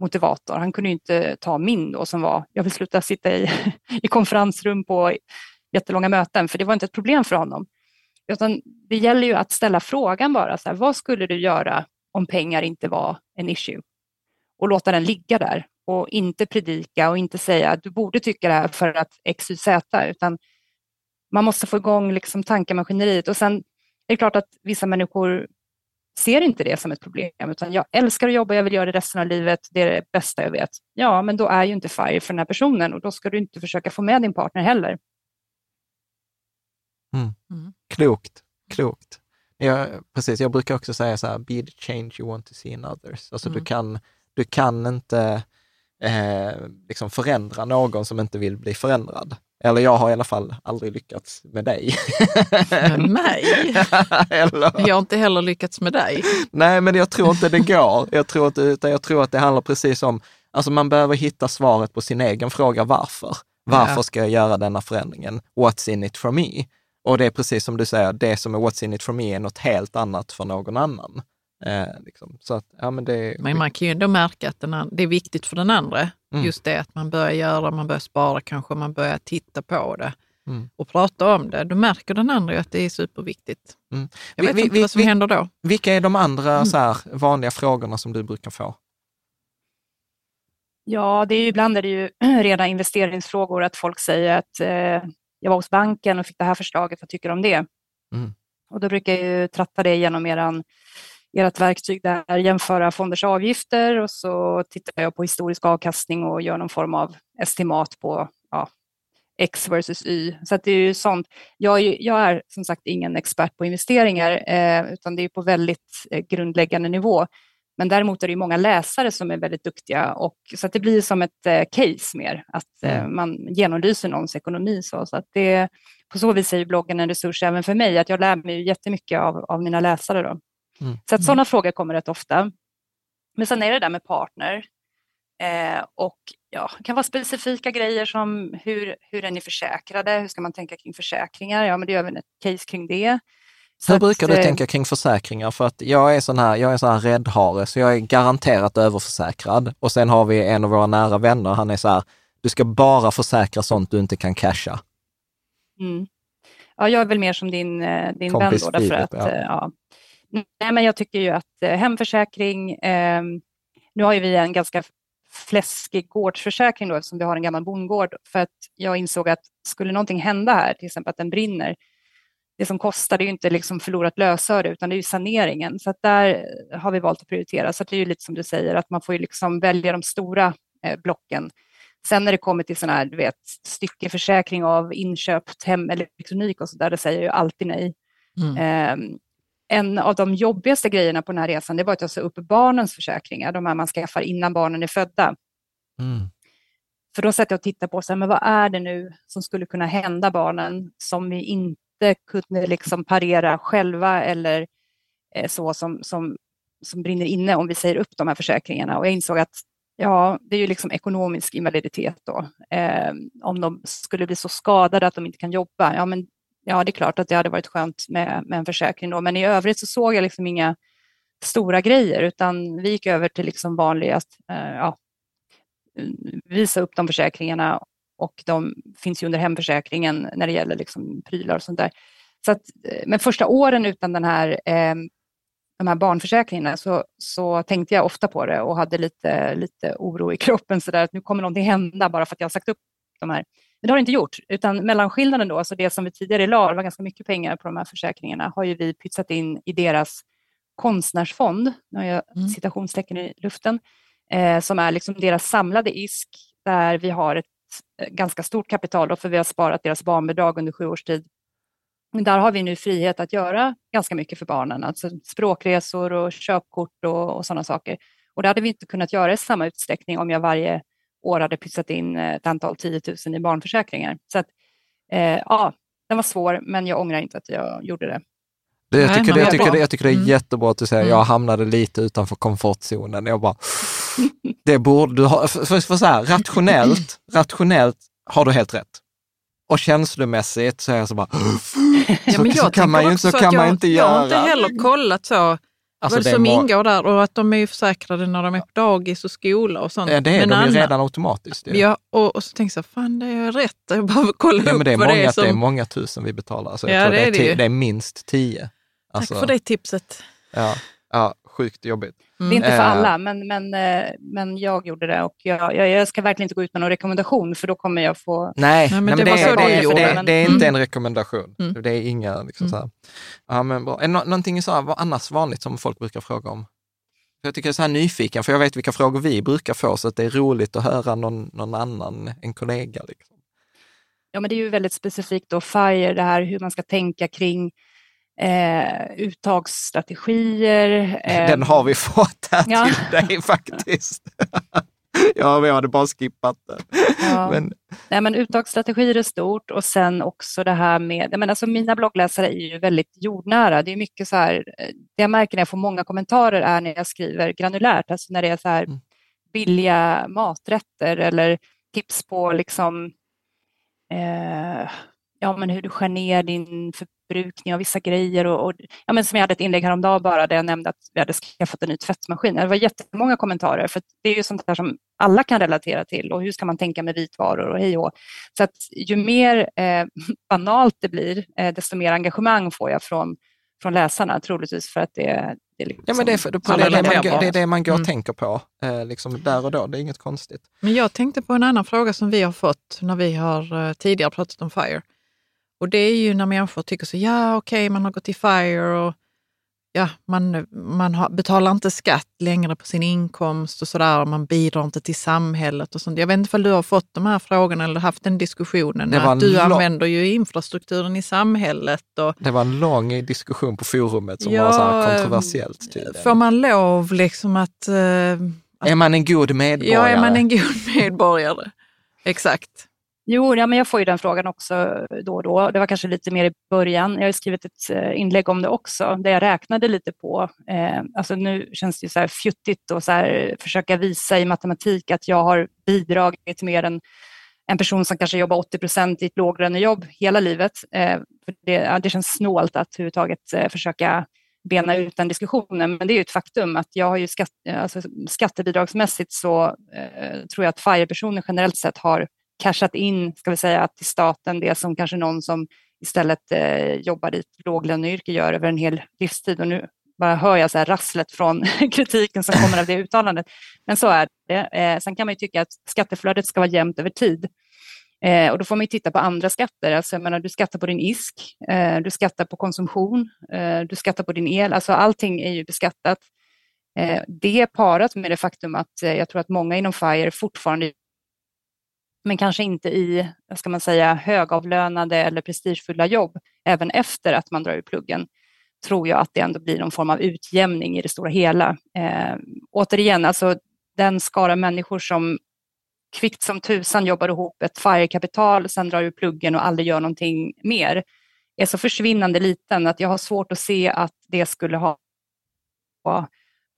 motivator. Han kunde ju inte ta min då som var, jag vill sluta sitta i, i konferensrum på jättelånga möten, för det var inte ett problem för honom. Utan det gäller ju att ställa frågan bara, så här, vad skulle du göra om pengar inte var en issue? Och låta den ligga där och inte predika och inte säga att du borde tycka det här för att X, Y, Z, utan man måste få igång liksom tankemaskineriet. Och sen är det klart att vissa människor ser inte det som ett problem, utan jag älskar att jobba, jag vill göra det resten av livet, det är det bästa jag vet. Ja, men då är ju inte FIRE för den här personen och då ska du inte försöka få med din partner heller. Mm. Mm. Klokt, klokt. Jag, precis, jag brukar också säga så här, be the change you want to see in others. Alltså mm. du, kan, du kan inte eh, liksom förändra någon som inte vill bli förändrad. Eller jag har i alla fall aldrig lyckats med dig. Med mig? Eller... Jag har inte heller lyckats med dig. Nej, men jag tror inte det går. Jag tror, att, utan jag tror att det handlar precis om, alltså man behöver hitta svaret på sin egen fråga varför. Varför ja. ska jag göra denna förändringen? What's in it for me? Och det är precis som du säger, det som är what's in it for me är något helt annat för någon annan. Eh, liksom. Så att, ja, men, det, men man kan ju ändå märka att den, det är viktigt för den andra. Mm. Just det att man börjar göra, man börjar spara kanske, man börjar titta på det mm. och prata om det. Då märker den andra att det är superviktigt. Mm. Jag vet vi, inte vi, vad som vi, händer då. Vilka är de andra mm. så här, vanliga frågorna som du brukar få? Ja, det är ju, ibland är det ju rena investeringsfrågor, att folk säger att eh, jag var hos banken och fick det här förslaget, vad tycker du om det? Mm. Och då brukar jag ju tratta det genom eran, ert verktyg där, jämföra fonders avgifter och så tittar jag på historisk avkastning och gör någon form av estimat på ja, X versus Y. Så det är ju sånt. Jag är, jag är som sagt ingen expert på investeringar, eh, utan det är på väldigt eh, grundläggande nivå. Men däremot är det många läsare som är väldigt duktiga och så att det blir som ett eh, case mer, att eh, mm. man genomlyser någons ekonomi. Så, så att det, på så vis är bloggen en resurs även för mig, att jag lär mig jättemycket av, av mina läsare. Då. Mm. Så att sådana mm. frågor kommer rätt ofta. Men sen är det där med partner. Eh, och ja, det kan vara specifika grejer som hur, hur är ni försäkrade? Hur ska man tänka kring försäkringar? Ja, men det gör vi ett case kring det. Så Hur brukar att, du eh, tänka kring försäkringar? För att jag är sån här, jag är sån här räddhare, så jag är garanterat överförsäkrad. Och sen har vi en av våra nära vänner, han är så här, du ska bara försäkra sånt du inte kan casha. Mm. Ja, jag är väl mer som din, eh, din vän då, därför att, ja. Eh, ja. Nej, men jag tycker ju att hemförsäkring, eh, nu har ju vi en ganska fläskig gårdsförsäkring då, eftersom vi har en gammal bondgård, för att jag insåg att skulle någonting hända här, till exempel att den brinner, det som kostar det är ju inte liksom förlorat lösöre utan det är ju saneringen. Så att där har vi valt att prioritera. Så det är ju lite som du säger att man får ju liksom välja de stora eh, blocken. Sen när det kommer till sån här, du vet, styckeförsäkring av inköpt hemelektronik och så där, det säger jag ju alltid nej. Mm. Eh, en av de jobbigaste grejerna på den här resan, det var att jag sa upp barnens försäkringar, de här man skaffar innan barnen är födda. Mm. För då sätter jag och tittar på, så här, men vad är det nu som skulle kunna hända barnen som vi inte inte kunde liksom parera själva eller eh, så som, som, som brinner inne om vi säger upp de här försäkringarna. Och jag insåg att ja, det är ju liksom ekonomisk invaliditet då. Eh, om de skulle bli så skadade att de inte kan jobba, ja, men, ja det är klart att det hade varit skönt med, med en försäkring då. Men i övrigt så såg jag liksom inga stora grejer utan vi gick över till liksom vanligast, eh, ja, visa upp de försäkringarna och de finns ju under hemförsäkringen när det gäller liksom prylar och sånt där. Så att, eh, men första åren utan den här, eh, de här barnförsäkringarna så, så tänkte jag ofta på det och hade lite, lite oro i kroppen så där att nu kommer någonting hända bara för att jag har sagt upp de här. Men det har det inte gjort, utan mellanskillnaden då, alltså det som vi tidigare la, det var ganska mycket pengar på de här försäkringarna, har ju vi pytsat in i deras konstnärsfond, nu har jag mm. citationstecken i luften, eh, som är liksom deras samlade ISK där vi har ett Eh, ganska stort kapital, då, för vi har sparat deras barnbidrag under sju års tid. Men där har vi nu frihet att göra ganska mycket för barnen, alltså språkresor och köpkort och, och sådana saker. Och det hade vi inte kunnat göra i samma utsträckning om jag varje år hade pytsat in ett antal 10 000 i barnförsäkringar. Så att, eh, ja, den var svår, men jag ångrar inte att jag gjorde det. Det, jag, tycker, det, jag, tycker det, jag tycker det är mm. jättebra att du säger, mm. jag hamnade lite utanför komfortzonen. Jag bara, det borde du ha, för, för, för så här, rationellt, rationellt har du helt rätt. Och känslomässigt så är jag så bara, ja, så, så kan man ju så kan man inte göra. Jag har inte heller kollat så, Alltså vad som må... ingår där och att de är försäkrade när de är på dagis och skola och sånt. Ja, det är men de ju redan automatiskt. Ja, ja och, och, så tänkte jag, fan det är rätt, jag behöver kolla ja, upp men det är många, det är som... Det är många tusen vi betalar, alltså, jag ja, tror det, är det, är det är minst tio. Alltså, Tack för det tipset. Ja, ja sjukt jobbigt. Mm. Det är inte för eh. alla, men, men, eh, men jag gjorde det och jag, jag, jag, ska verkligen inte gå ut med någon rekommendation för då kommer jag få... Nej, nej men, det, det, så det, det, det, det, är inte mm. en rekommendation. Mm. Det är inga liksom mm. så här. Ja, men bra. Är någonting så här, annars vanligt som folk brukar fråga om? Jag tycker jag är så här nyfiken, för jag vet vilka frågor vi brukar få, så att det är roligt att höra någon, någon annan, en kollega. Liksom. Ja, men det är ju väldigt specifikt då, FIRE, det här hur man ska tänka kring eh, uttagsstrategier. Eh, Den har vi fått här ja. till dig faktiskt. ja, vi hade bara skippat den. Ja. Men... Nej, men uttagsstrategier är stort och sen också det här med, men alltså mina bloggläsare är ju väldigt jordnära. Det är mycket så här, det jag märker när jag får många kommentarer är när jag skriver granulärt, alltså när det är så här mm. billiga maträtter eller tips på liksom eh, ja, men hur du skär ner din förbrukning av vissa grejer. Och, och, ja, men som jag hade ett inlägg häromdagen bara där jag nämnde att vi hade skaffat en ny tvättmaskin. Det var jättemånga kommentarer för det är ju sånt där som alla kan relatera till och hur ska man tänka med vitvaror och hej och Så att ju mer eh, banalt det blir, eh, desto mer engagemang får jag från, från läsarna troligtvis för att det, det, liksom, ja, men det, är, för, det, det, är det, man, det är det man går och mm. tänker på eh, liksom där och då. Det är inget konstigt. Men jag tänkte på en annan fråga som vi har fått när vi har eh, tidigare pratat om FIRE. Och det är ju när människor tycker så, ja okej, okay, man har gått i FIRE och ja, man, man har, betalar inte skatt längre på sin inkomst och sådär, man bidrar inte till samhället och sånt. Jag vet inte om du har fått de här frågorna eller haft den diskussionen. Att du använder ju infrastrukturen i samhället. Och, det var en lång diskussion på forumet som ja, var så här kontroversiellt. Tydligen. Får man lov liksom att, att... Är man en god medborgare? Ja, är man en god medborgare. Exakt. Jo, ja, men jag får ju den frågan också då och då. Det var kanske lite mer i början. Jag har skrivit ett eh, inlägg om det också, där jag räknade lite på, eh, alltså nu känns det ju så här fjuttigt att så här försöka visa i matematik att jag har bidragit mer än en person som kanske jobbar 80 procent i ett låglönejobb hela livet. Eh, för det, ja, det känns snålt att överhuvudtaget eh, försöka bena ut den diskussionen, men det är ju ett faktum att jag har ju skatt, eh, alltså skattebidragsmässigt så eh, tror jag att FIRE-personer generellt sett har cashat in, ska vi säga, till staten det som kanske någon som istället eh, jobbar i ett låglöneyrke gör över en hel livstid. Och nu bara hör jag så här rasslet från kritiken som kommer av det uttalandet. Men så är det. Eh, sen kan man ju tycka att skatteflödet ska vara jämnt över tid. Eh, och då får man ju titta på andra skatter. Alltså, jag menar, du skattar på din ISK, eh, du skattar på konsumtion, eh, du skattar på din el. Alltså allting är ju beskattat. Eh, det parat med det faktum att eh, jag tror att många inom FIRE fortfarande men kanske inte i ska man säga, högavlönade eller prestigefulla jobb även efter att man drar ur pluggen tror jag att det ändå blir någon form av utjämning i det stora hela. Eh, återigen, alltså den skara människor som kvickt som tusan jobbar ihop ett FIRE-kapital, sen drar ur pluggen och aldrig gör någonting mer, är så försvinnande liten att jag har svårt att se att det skulle ha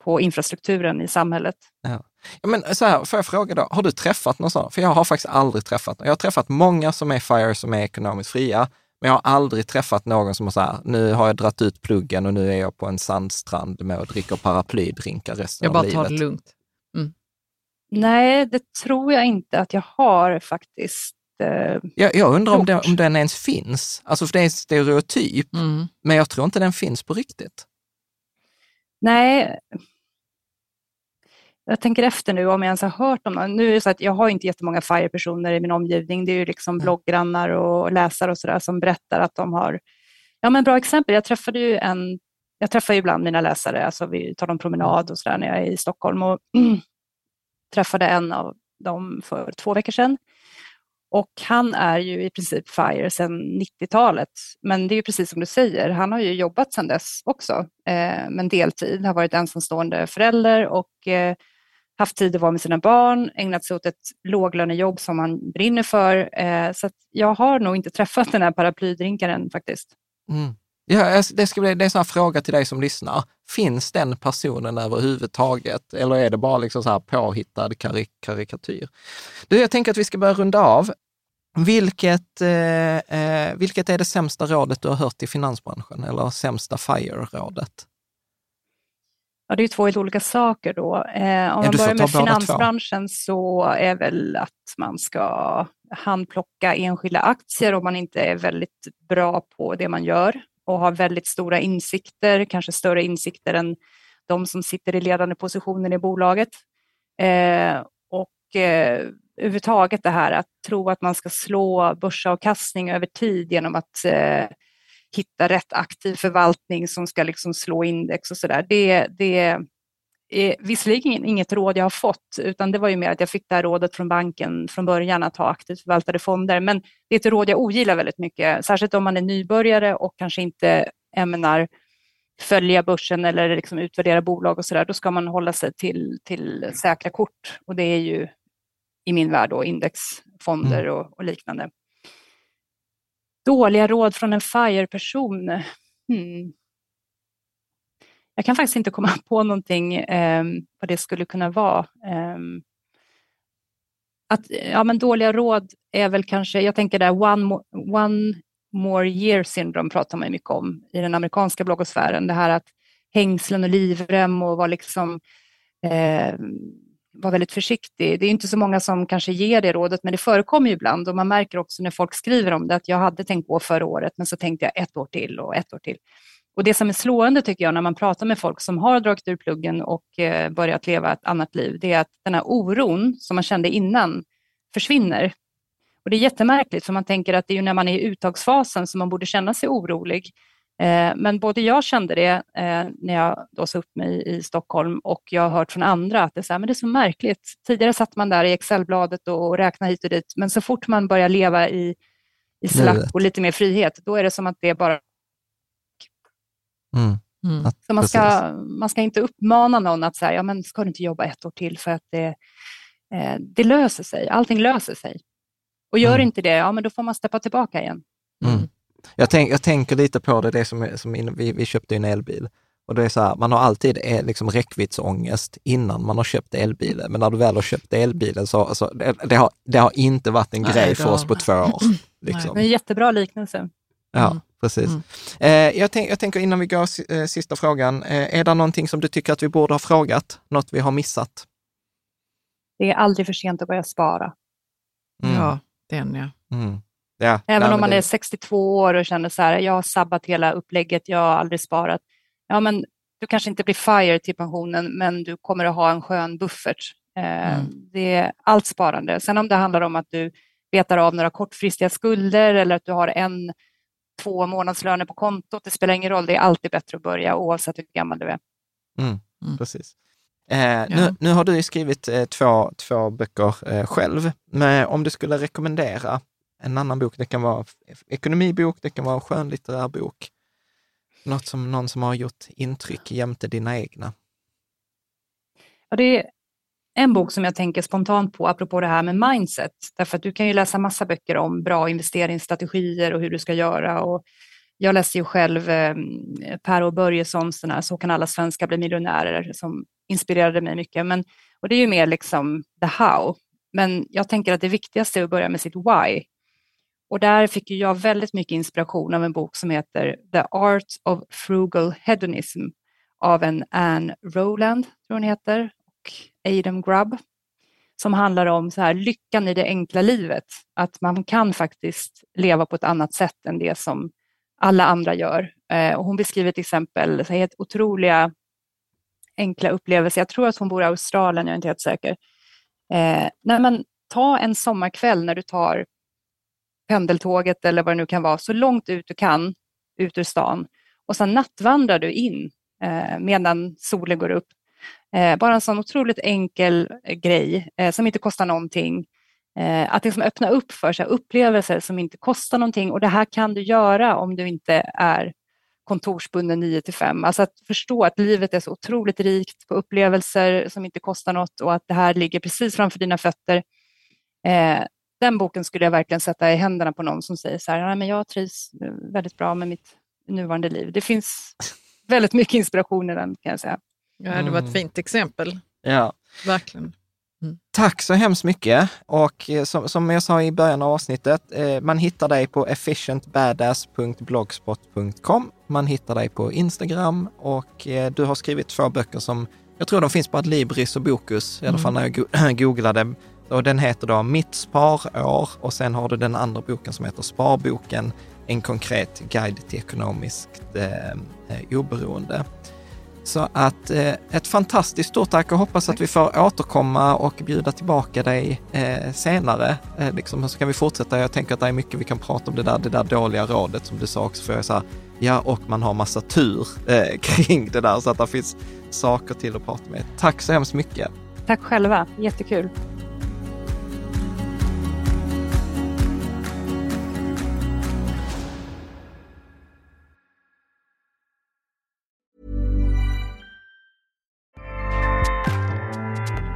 på infrastrukturen i samhället. Ja. Ja, men så här, får jag fråga då, har du träffat någon sån? För jag har faktiskt aldrig träffat någon. Jag har träffat många som är FIRE som är ekonomiskt fria, men jag har aldrig träffat någon som har så här, nu har jag dratt ut pluggen och nu är jag på en sandstrand med och dricker paraplydrinkar resten av livet. Jag bara tar det lugnt. Mm. Nej, det tror jag inte att jag har faktiskt. Eh, jag, jag undrar om den, om den ens finns. Alltså för det är en stereotyp, mm. men jag tror inte den finns på riktigt. Nej, jag tänker efter nu om jag ens har hört om någon. Nu är det så att jag har inte jättemånga FIRE-personer i min omgivning. Det är ju liksom mm. blogggrannar och läsare och sådär som berättar att de har ja, men bra exempel. Jag träffade ju en, jag träffar ju ibland mina läsare, alltså vi tar en promenad och sådär när jag är i Stockholm och träffade en av dem för två veckor sedan. Och han är ju i princip FIRE sedan 90-talet. Men det är ju precis som du säger, han har ju jobbat sedan dess också, eh, men deltid, har varit ensamstående förälder och eh, haft tid att vara med sina barn, ägnat sig åt ett låglönejobb som han brinner för. Eh, så jag har nog inte träffat den här paraplydrinkaren faktiskt. Mm. Ja, det, ska bli, det är en sån fråga till dig som lyssnar. Finns den personen överhuvudtaget eller är det bara liksom så här påhittad karik karikatyr? Du, jag tänker att vi ska börja runda av. Vilket, eh, eh vilket är det sämsta rådet du har hört i finansbranschen eller sämsta FIRE-rådet? Ja, det är två helt olika saker då. Eh, om ja, man börjar med finansbranschen så är väl att man ska handplocka enskilda aktier om man inte är väldigt bra på det man gör och har väldigt stora insikter, kanske större insikter än de som sitter i ledande positioner i bolaget. Eh, och eh, överhuvudtaget det här att tro att man ska slå börsavkastning över tid genom att eh, hitta rätt aktiv förvaltning som ska liksom slå index och sådär. Det, det är visserligen inget råd jag har fått, utan det var ju mer att jag fick det här rådet från banken från början att ha aktivt förvaltade fonder. Men det är ett råd jag ogillar väldigt mycket, särskilt om man är nybörjare och kanske inte ämnar följa börsen eller liksom utvärdera bolag och sådär. Då ska man hålla sig till, till säkra kort och det är ju i min värld då indexfonder mm. och, och liknande. Dåliga råd från en FIRE-person? Hmm. Jag kan faktiskt inte komma på någonting eh, vad det skulle kunna vara. Eh, att, ja, men dåliga råd är väl kanske, jag tänker där one, one more year syndrome pratar man mycket om i den amerikanska bloggosfären. Det här att hängslen och livrem och vara liksom eh, var väldigt försiktig. Det är inte så många som kanske ger det rådet, men det förekommer ju ibland och man märker också när folk skriver om det att jag hade tänkt gå förra året, men så tänkte jag ett år till och ett år till. Och det som är slående tycker jag när man pratar med folk som har dragit ur pluggen och eh, börjat leva ett annat liv, det är att den här oron som man kände innan försvinner. Och det är jättemärkligt för man tänker att det är ju när man är i uttagsfasen som man borde känna sig orolig. Eh, men både jag kände det eh, när jag då sa upp mig i Stockholm och jag har hört från andra att det är så, här, men det är så märkligt. Tidigare satt man där i Excelbladet och räknade hit och dit, men så fort man börjar leva i, i slapp och lite mer frihet, då är det som att det bara Mm. Mm. Så man ska, man ska inte uppmana någon att säga, ja men ska du inte jobba ett år till för att det, eh, det löser sig, allting löser sig. Och gör mm. inte det, ja men då får man steppa tillbaka igen. Jag, tänk, jag tänker lite på det, det som, som in, vi, vi köpte en elbil. Och det är så här, man har alltid eh, liksom räckviddsångest innan man har köpt elbilen. Men när du väl har köpt elbilen så, så det, det, har, det har inte varit en Nej, grej för oss på två år. Liksom. Nej, en jättebra liknelse. Ja, mm. precis. Mm. Eh, jag, tänk, jag, tänker innan vi går eh, sista frågan, eh, är det någonting som du tycker att vi borde ha frågat? Något vi har missat? Det är aldrig för sent att börja spara. Mm. Ja, den ja. Mm. Ja Även nej, om man det... är 62 år och känner så här, jag har sabbat hela upplägget, jag har aldrig sparat. Ja, men du kanske inte blir FIRE till pensionen, men du kommer att ha en skön buffert. Eh, mm. Det är allt sparande. Sen om det handlar om att du betar av några kortfristiga skulder eller att du har en två månadslöner på kontot. Det spelar ingen roll, det är alltid bättre att börja oavsett hur gammal du är. Mm, mm. Precis. Eh, ja. nu, nu, har du skrivit eh, två, två böcker eh, själv, men om du skulle rekommendera en annan bok, det kan vara ekonomibok, det kan vara skönlitterär bok, något som någon som har gjort intryck jämte dina egna? Ja, det en bok som jag tänker spontant på, apropå det här med mindset, därför att du kan ju läsa massa böcker om bra investeringsstrategier och hur du ska göra. Och jag läste ju själv eh, Per och Börjessons den här Så kan alla svenskar bli miljonärer som inspirerade mig mycket. Men, och det är ju mer liksom the how. Men jag tänker att det viktigaste är att börja med sitt why. Och där fick jag väldigt mycket inspiration av en bok som heter The Art of Frugal Hedonism av en Anne Rowland, tror hon heter, och Adam Grubb som handlar om så här, lyckan i det enkla livet. Att man kan faktiskt leva på ett annat sätt än det som alla andra gör. Eh, och hon beskriver till exempel så helt otroliga enkla upplevelser. Jag tror att hon bor i Australien, jag är inte helt säker. Eh, nej, men ta en sommarkväll när du tar pendeltåget eller vad det nu kan vara, så långt ut du kan ut ur stan och sen nattvandrar du in eh, medan solen går upp Eh, bara en sån otroligt enkel eh, grej eh, som inte kostar någonting. Eh, att liksom öppna upp för så upplevelser som inte kostar någonting och det här kan du göra om du inte är kontorsbunden 9 till 5. Alltså att förstå att livet är så otroligt rikt på upplevelser som inte kostar något och att det här ligger precis framför dina fötter. Eh, den boken skulle jag verkligen sätta i händerna på någon som säger så här, men jag trivs väldigt bra med mitt nuvarande liv. Det finns väldigt mycket inspiration i den kan jag säga. Ja, det var ett mm. fint exempel. Ja. Verkligen. Mm. Tack så hemskt mycket. Och eh, som, som jag sa i början av avsnittet, eh, man hittar dig på efficientbadass.blogspot.com. Man hittar dig på Instagram och eh, du har skrivit två böcker som, jag tror de finns på Adlibris och Bokus, i alla fall mm. när jag googlade. Och den heter då Mitt sparår och sen har du den andra boken som heter Sparboken, en konkret guide till ekonomiskt eh, oberoende. Så att eh, ett fantastiskt stort tack och hoppas att vi får återkomma och bjuda tillbaka dig eh, senare. Eh, liksom, så kan vi fortsätta. Jag tänker att det är mycket vi kan prata om det där, det där dåliga rådet som du sa också. För jag sa, ja, och man har massa tur eh, kring det där så att det finns saker till att prata med. Tack så hemskt mycket. Tack själva, jättekul.